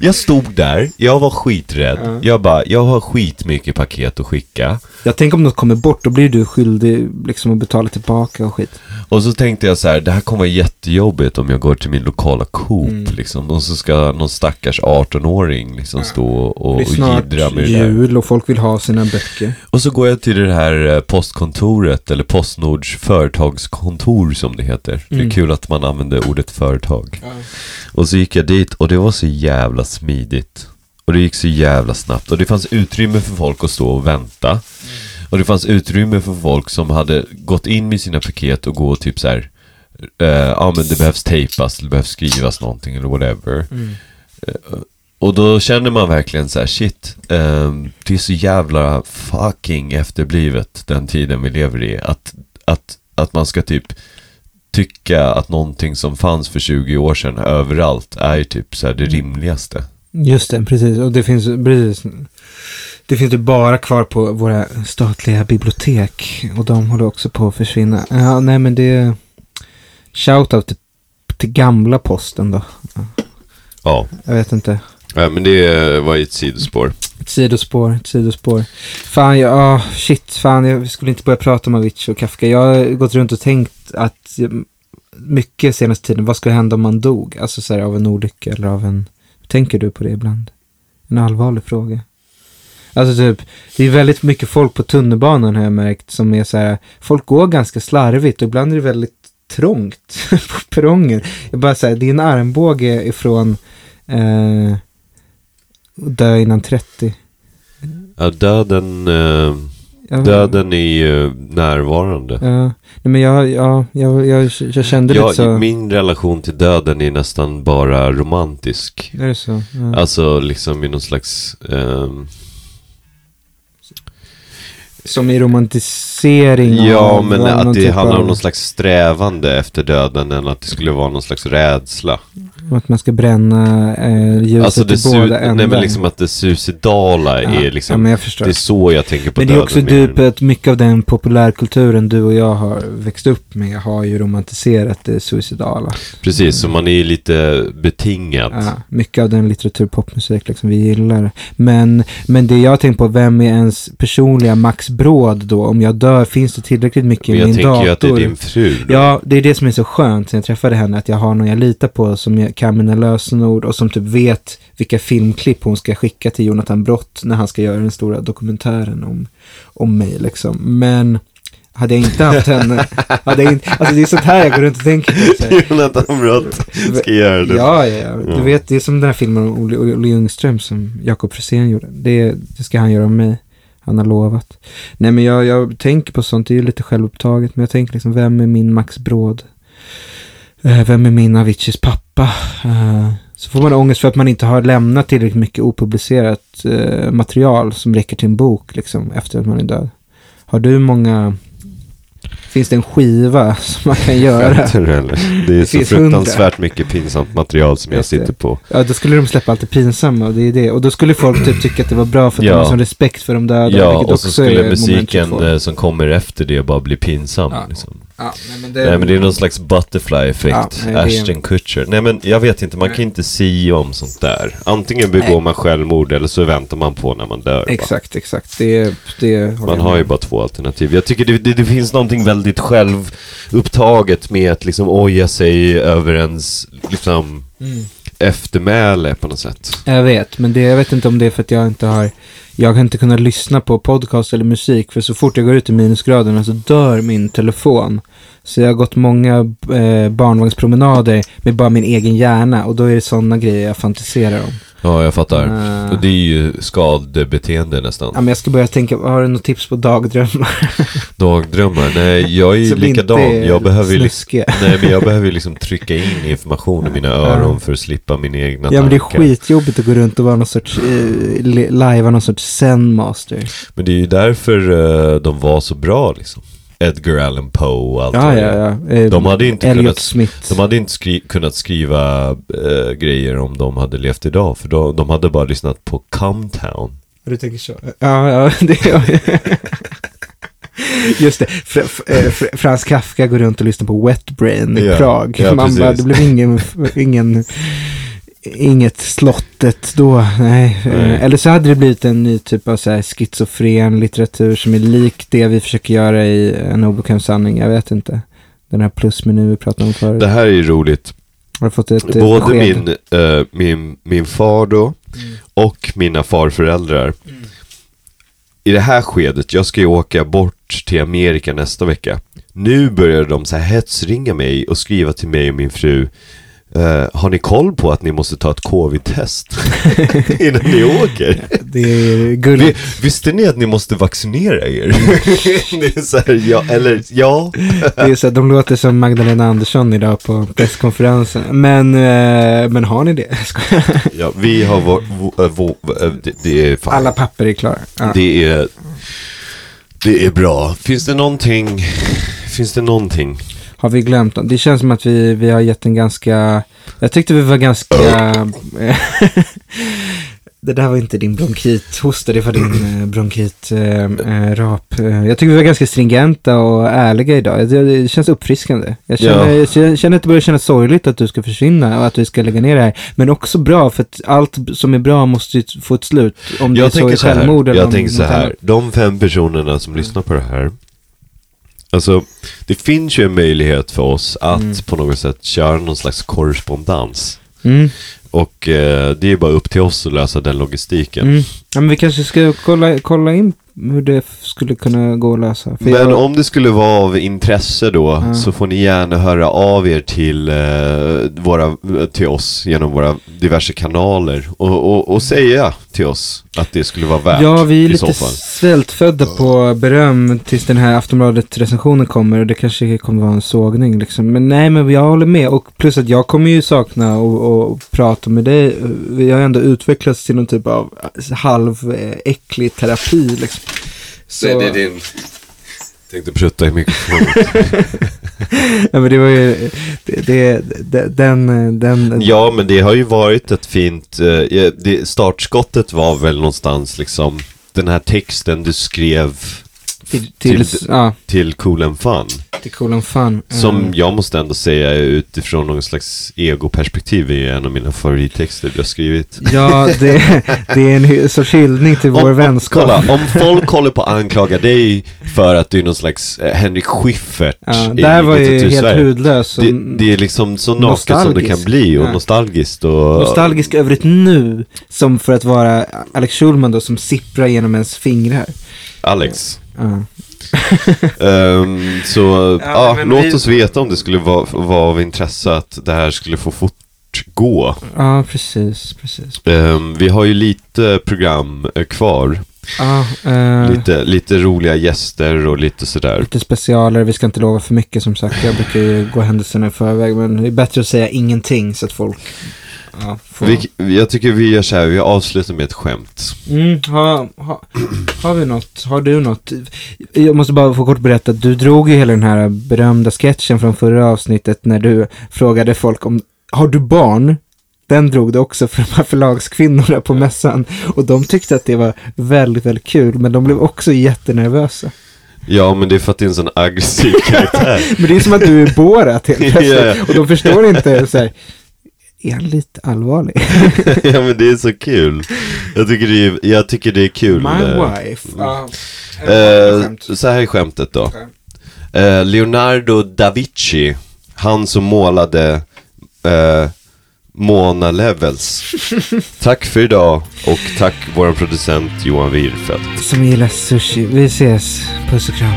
Jag stod där, jag var skiträdd. Ja. Jag bara, jag har skitmycket paket att skicka. Jag tänker om något kommer bort, då blir du skyldig liksom att betala tillbaka och skit. Och så tänkte jag så här, det här kommer vara jättejobbigt om jag går till min lokala Coop Mm. liksom. Och så ska någon stackars 18-åring liksom stå och, det jiddra med det jul och folk vill ha sina böcker. Och så går jag till det här eh, postkontoret, eller Postnords företagskontor som det heter. Det Mm. är kul att man använder ordet företag. Och så gick jag dit och det var så jävla smidigt. Och det gick så jävla snabbt. Och det fanns utrymme för folk att stå och vänta. Och det fanns utrymme för folk som hade gått in med sina paket och gå och typ så här. eh, Ja men det behövs tejpas, det behövs skrivas någonting eller whatever. Mm. Och då känner man verkligen så här, shit, ehm, det är så jävla fucking efterblivet den tiden vi lever i. Att, att, att man ska typ tycka att någonting som fanns för 20 år sedan överallt är typ så här det rimligaste. Just det, precis. Och det finns, precis. Det finns ju bara kvar på våra statliga bibliotek. Och de håller också på att försvinna. Ja, nej men det är... Shoutout till, till gamla posten då. Ja, Jag vet inte ja men det var ju ett sidospår. Ett sidospår, ett sidospår. Fan, jag, oh, shit, fan, jag skulle inte börja prata om Avicii och Kafka. Jag har gått runt och tänkt att eh, mycket senaste tiden, vad skulle hända om man dog? Alltså så här, av en olycka eller av en Tänker du på det ibland? En allvarlig fråga. Alltså typ, det är väldigt mycket folk på tunnelbanan har jag märkt som är så här, folk går ganska slarvigt och ibland är det väldigt trångt på perrongen. Jag bara säger, det är en armbåge ifrån eh, dö innan 30. Ja, döden, eh, döden är ju närvarande. Ja, nej men jag, ja, jag, jag, jag kände Ja, lite så. min relation till döden är nästan bara romantisk. Är det så? Ja. Alltså liksom i någon slags... ehm, Som i romantisering ja, men att någon det typ handlar om av- någon slags strävande efter döden än att det skulle vara någon slags rädsla. Att man ska bränna eh, ljuset Alltså det, i su- båda ändar. nej, men liksom att det suicidala ja, är ja, liksom... men jag förstår. det är så jag tänker på Men det är döden. också mer typ mycket av den populärkulturen du och jag har växt upp med har ju romantiserat det suicidala. Precis, så man är ju lite betingad. Ja, mycket av den litteratur popmusik liksom vi gillar. Men, men det jag tänker på, vem är ens personliga Max Bråd då? Om jag dör, finns det tillräckligt mycket i jag min tänker dator? ju att det är din fru. då. Ja, det är det som är så skönt sen jag träffade henne, att jag har någon jag litar på som jag kan mina lösenord och som typ vet vilka filmklipp hon ska skicka till Jonathan Brott när han ska göra den stora dokumentären om, om mig liksom. Men hade jag inte haft henne, hade jag inte, alltså det är sånt här jag går runt och tänker på. Jonathan Brott ska göra det. Ja, ja, ja. Du vet, det är som den här filmen om Olle, Olle Ljungström som Jakob Frisén gjorde. Det, det ska han göra om mig. Han har lovat. Nej, men jag, jag tänker på sånt. Det är ju lite självupptaget. Men jag tänker liksom, vem är min Max Bråd? Eh, vem är min Aviciis pappa? Eh, så får man ångest för att man inte har lämnat tillräckligt mycket opublicerat eh, material som räcker till en bok liksom, efter att man är död. Har du många... Finns det en skiva som man kan göra? Det är Det så fruktansvärt mycket pinsamt material som jag sitter på. Ja, då skulle de släppa allt det pinsamma och det är det. Och då skulle folk typ tycka att det var bra för att Ja. de har sån respekt för de döda. Ja, och så skulle musiken 22. som kommer efter det bara bli pinsam. Ja. Liksom. Ja, nej, men det, Nej men det är någon slags butterfly-effekt. Ja, nej, det Ashton Kutcher. Nej men jag vet inte, man kan Nej. inte sia om sånt där. Antingen begår Nej. man självmord eller så väntar man på när man dör. va? Exakt, exakt. Det, det Man har ju bara två alternativ. Jag tycker det, det, det finns någonting väldigt självupptaget med att liksom oja sig över ens liksom Mm. eftermäle på något sätt. Jag vet, men det, jag vet inte om det är för att jag inte har... Jag har inte kunnat lyssna på podcast eller musik, för så fort jag går ut i minusgraderna så dör min telefon. Så jag har gått många eh, barnvagnspromenader med bara min egen hjärna och då är det sådana grejer jag fantiserar om. Ja, jag fattar. Och det är ju skadebeteende nästan. Ja, men jag ska börja tänka, har du något tips på dagdrömmar? Dagdrömmar? Nej, jag är ju likadan. Jag behöver ju liksom, nej, men jag behöver ju liksom trycka in information i mina öron för att slippa mina egna Ja men det är tankar. skitjobbigt att gå runt och vara någon sorts, eh, lajva någon sorts zen-master. Men det är ju därför eh, de var så bra liksom. Edgar Allan Poe och allt Ja, det ja, är. ja. Eh, De hade inte Elliot kunnat- Smith. De hade inte skri- kunnat skriva eh, grejer om de hade levt idag. För de, de hade bara lyssnat på Cumtown. Du tänker så? Ja, ja, det gör Just det, Fr Fr eh, Fr Frans Kafka går runt och lyssnar på Wet Brain i Ja, Prag. ja, Man bara, det blev ingen, ingen, inget slottet då. Nej. Eh, Nej. Eller så hade det blivit en ny typ av så här schizofren litteratur som är lik det vi försöker göra i En obekväm sanning. Jag vet inte. Den här plusmenu vi pratade om förut. Det här är ju roligt. Har du fått ett eh, Både besked? min, eh, min, min far då Mm. och mina farföräldrar. I det här skedet, jag ska ju åka bort till Amerika nästa vecka. Nu börjar de så här hetsringa mig och skriva till mig och min fru. Eh, har ni koll på att ni måste ta ett covid-test innan ni åker? Det är Vi, gulligt. visste ni att ni måste vaccinera er? det är så här, ja, eller ja. Det är så att de låter som Magdalena Andersson idag på presskonferensen. Men, eh, men har ni det? Ja vi har vår, vår, vår, eh, det, det är fan. Alla papper är klara. Ja. Det är, det är bra. Finns det någonting, finns det någonting? Har vi glömt något? Det känns som att vi, vi har gett en ganska... Jag tyckte vi var ganska... det där var inte din bronkithosta, det var din eh, bronkitrap. Eh. Eh, jag tycker vi var ganska stringenta och ärliga idag. Det, det känns uppfriskande. Jag känner, Ja. jag känner att det börjar kännas sorgligt att du ska försvinna och att vi ska lägga ner det här. Men också bra, för att allt som är bra måste ju få ett slut. Om det Jag är så så här, självmord eller jag tänker så här. De fem personerna som lyssnar på det här. Alltså, det finns ju en möjlighet för oss att Mm. på något sätt köra någon slags korrespondens. Mm. Och eh, det är bara upp till oss att lösa den logistiken. Mm. Ja, men vi kanske ska kolla, kolla in hur det skulle kunna gå att lösa. För Men jag, om det skulle vara av intresse då Ja. så får ni gärna höra av er till, eh, våra, till oss genom våra diverse kanaler och, och, och säga till oss att det skulle vara värt ja, vi är lite svältfödda på beröm tills den här Aftonbladet-recensionen kommer och det kanske kommer vara en sågning liksom. Men nej, men jag håller med och plus att jag kommer ju sakna och, och prata med dig. Vi har ändå utvecklats till någon typ av halväcklig terapi liksom. Så, din... Tänkte prutta i mikrofonen. ja, men det var ju, det, det, det, den, den, ja, men det har ju varit ett fint... Eh, det, startskottet var väl någonstans liksom den här texten du skrev till, till, till- ja, till Cool and Fun. Till Cool and Fun. Som Eh, jag måste ändå säga utifrån någon slags egoperspektiv är en av mina favorittexter du har skrivit. Ja, det, det är en sorts hyllning till vår vänskap. Kolla, om folk håller på att anklaga dig för att du är någon slags eh, Henrik Schyffert Ja, i där var ju helt Sverige. hudlös. Det, det är liksom så naket som det kan bli och Ja. nostalgiskt och... nostalgisk över ett nu. Som för att vara Alex Schulman då, som sipprar genom ens fingrar. Alex. Ja. Ehm, så ja, men låt vi- oss veta om det skulle vara, vara av intresse att det här skulle få fortgå. ja, precis, precis. Ehm, vi har ju lite program eh, kvar. Ja, eh, lite. Lite, lite roliga gäster och lite sådär. specialer, vi ska inte lova för mycket som sagt. Jag brukar ju gå händelserna i förväg, men det är bättre att säga ingenting så att folk ja. Vi, jag tycker vi gör så här, vi avslutar med ett skämt. Mm, ha, ha, har vi något? Har du något? Jag måste bara få kort berätta du drog ju hela den här berömda sketchen från förra avsnittet när du frågade folk om, har du barn? Den drog du också för de här förlagskvinnorna på mässan. Och de tyckte att det var väldigt, väldigt kul, men de blev också jättenervösa. Ja, men det är för att det är en sån aggressiv karaktär. Men det är som att du är Borat helt plötsligt. Ja, ja. Och de förstår inte så här, är han lite allvarlig? ja, men det är så kul. Jag tycker det är, jag tycker det är kul. My eh. wife. Eh, Skämt. så här är skämtet då. Okej. Eh, Leonardo da Vinci, han som målade Mona Levels. tack för idag och tack vår producent Johan Wirfeldt. Som gillar sushi. Vi ses. Puss och kram.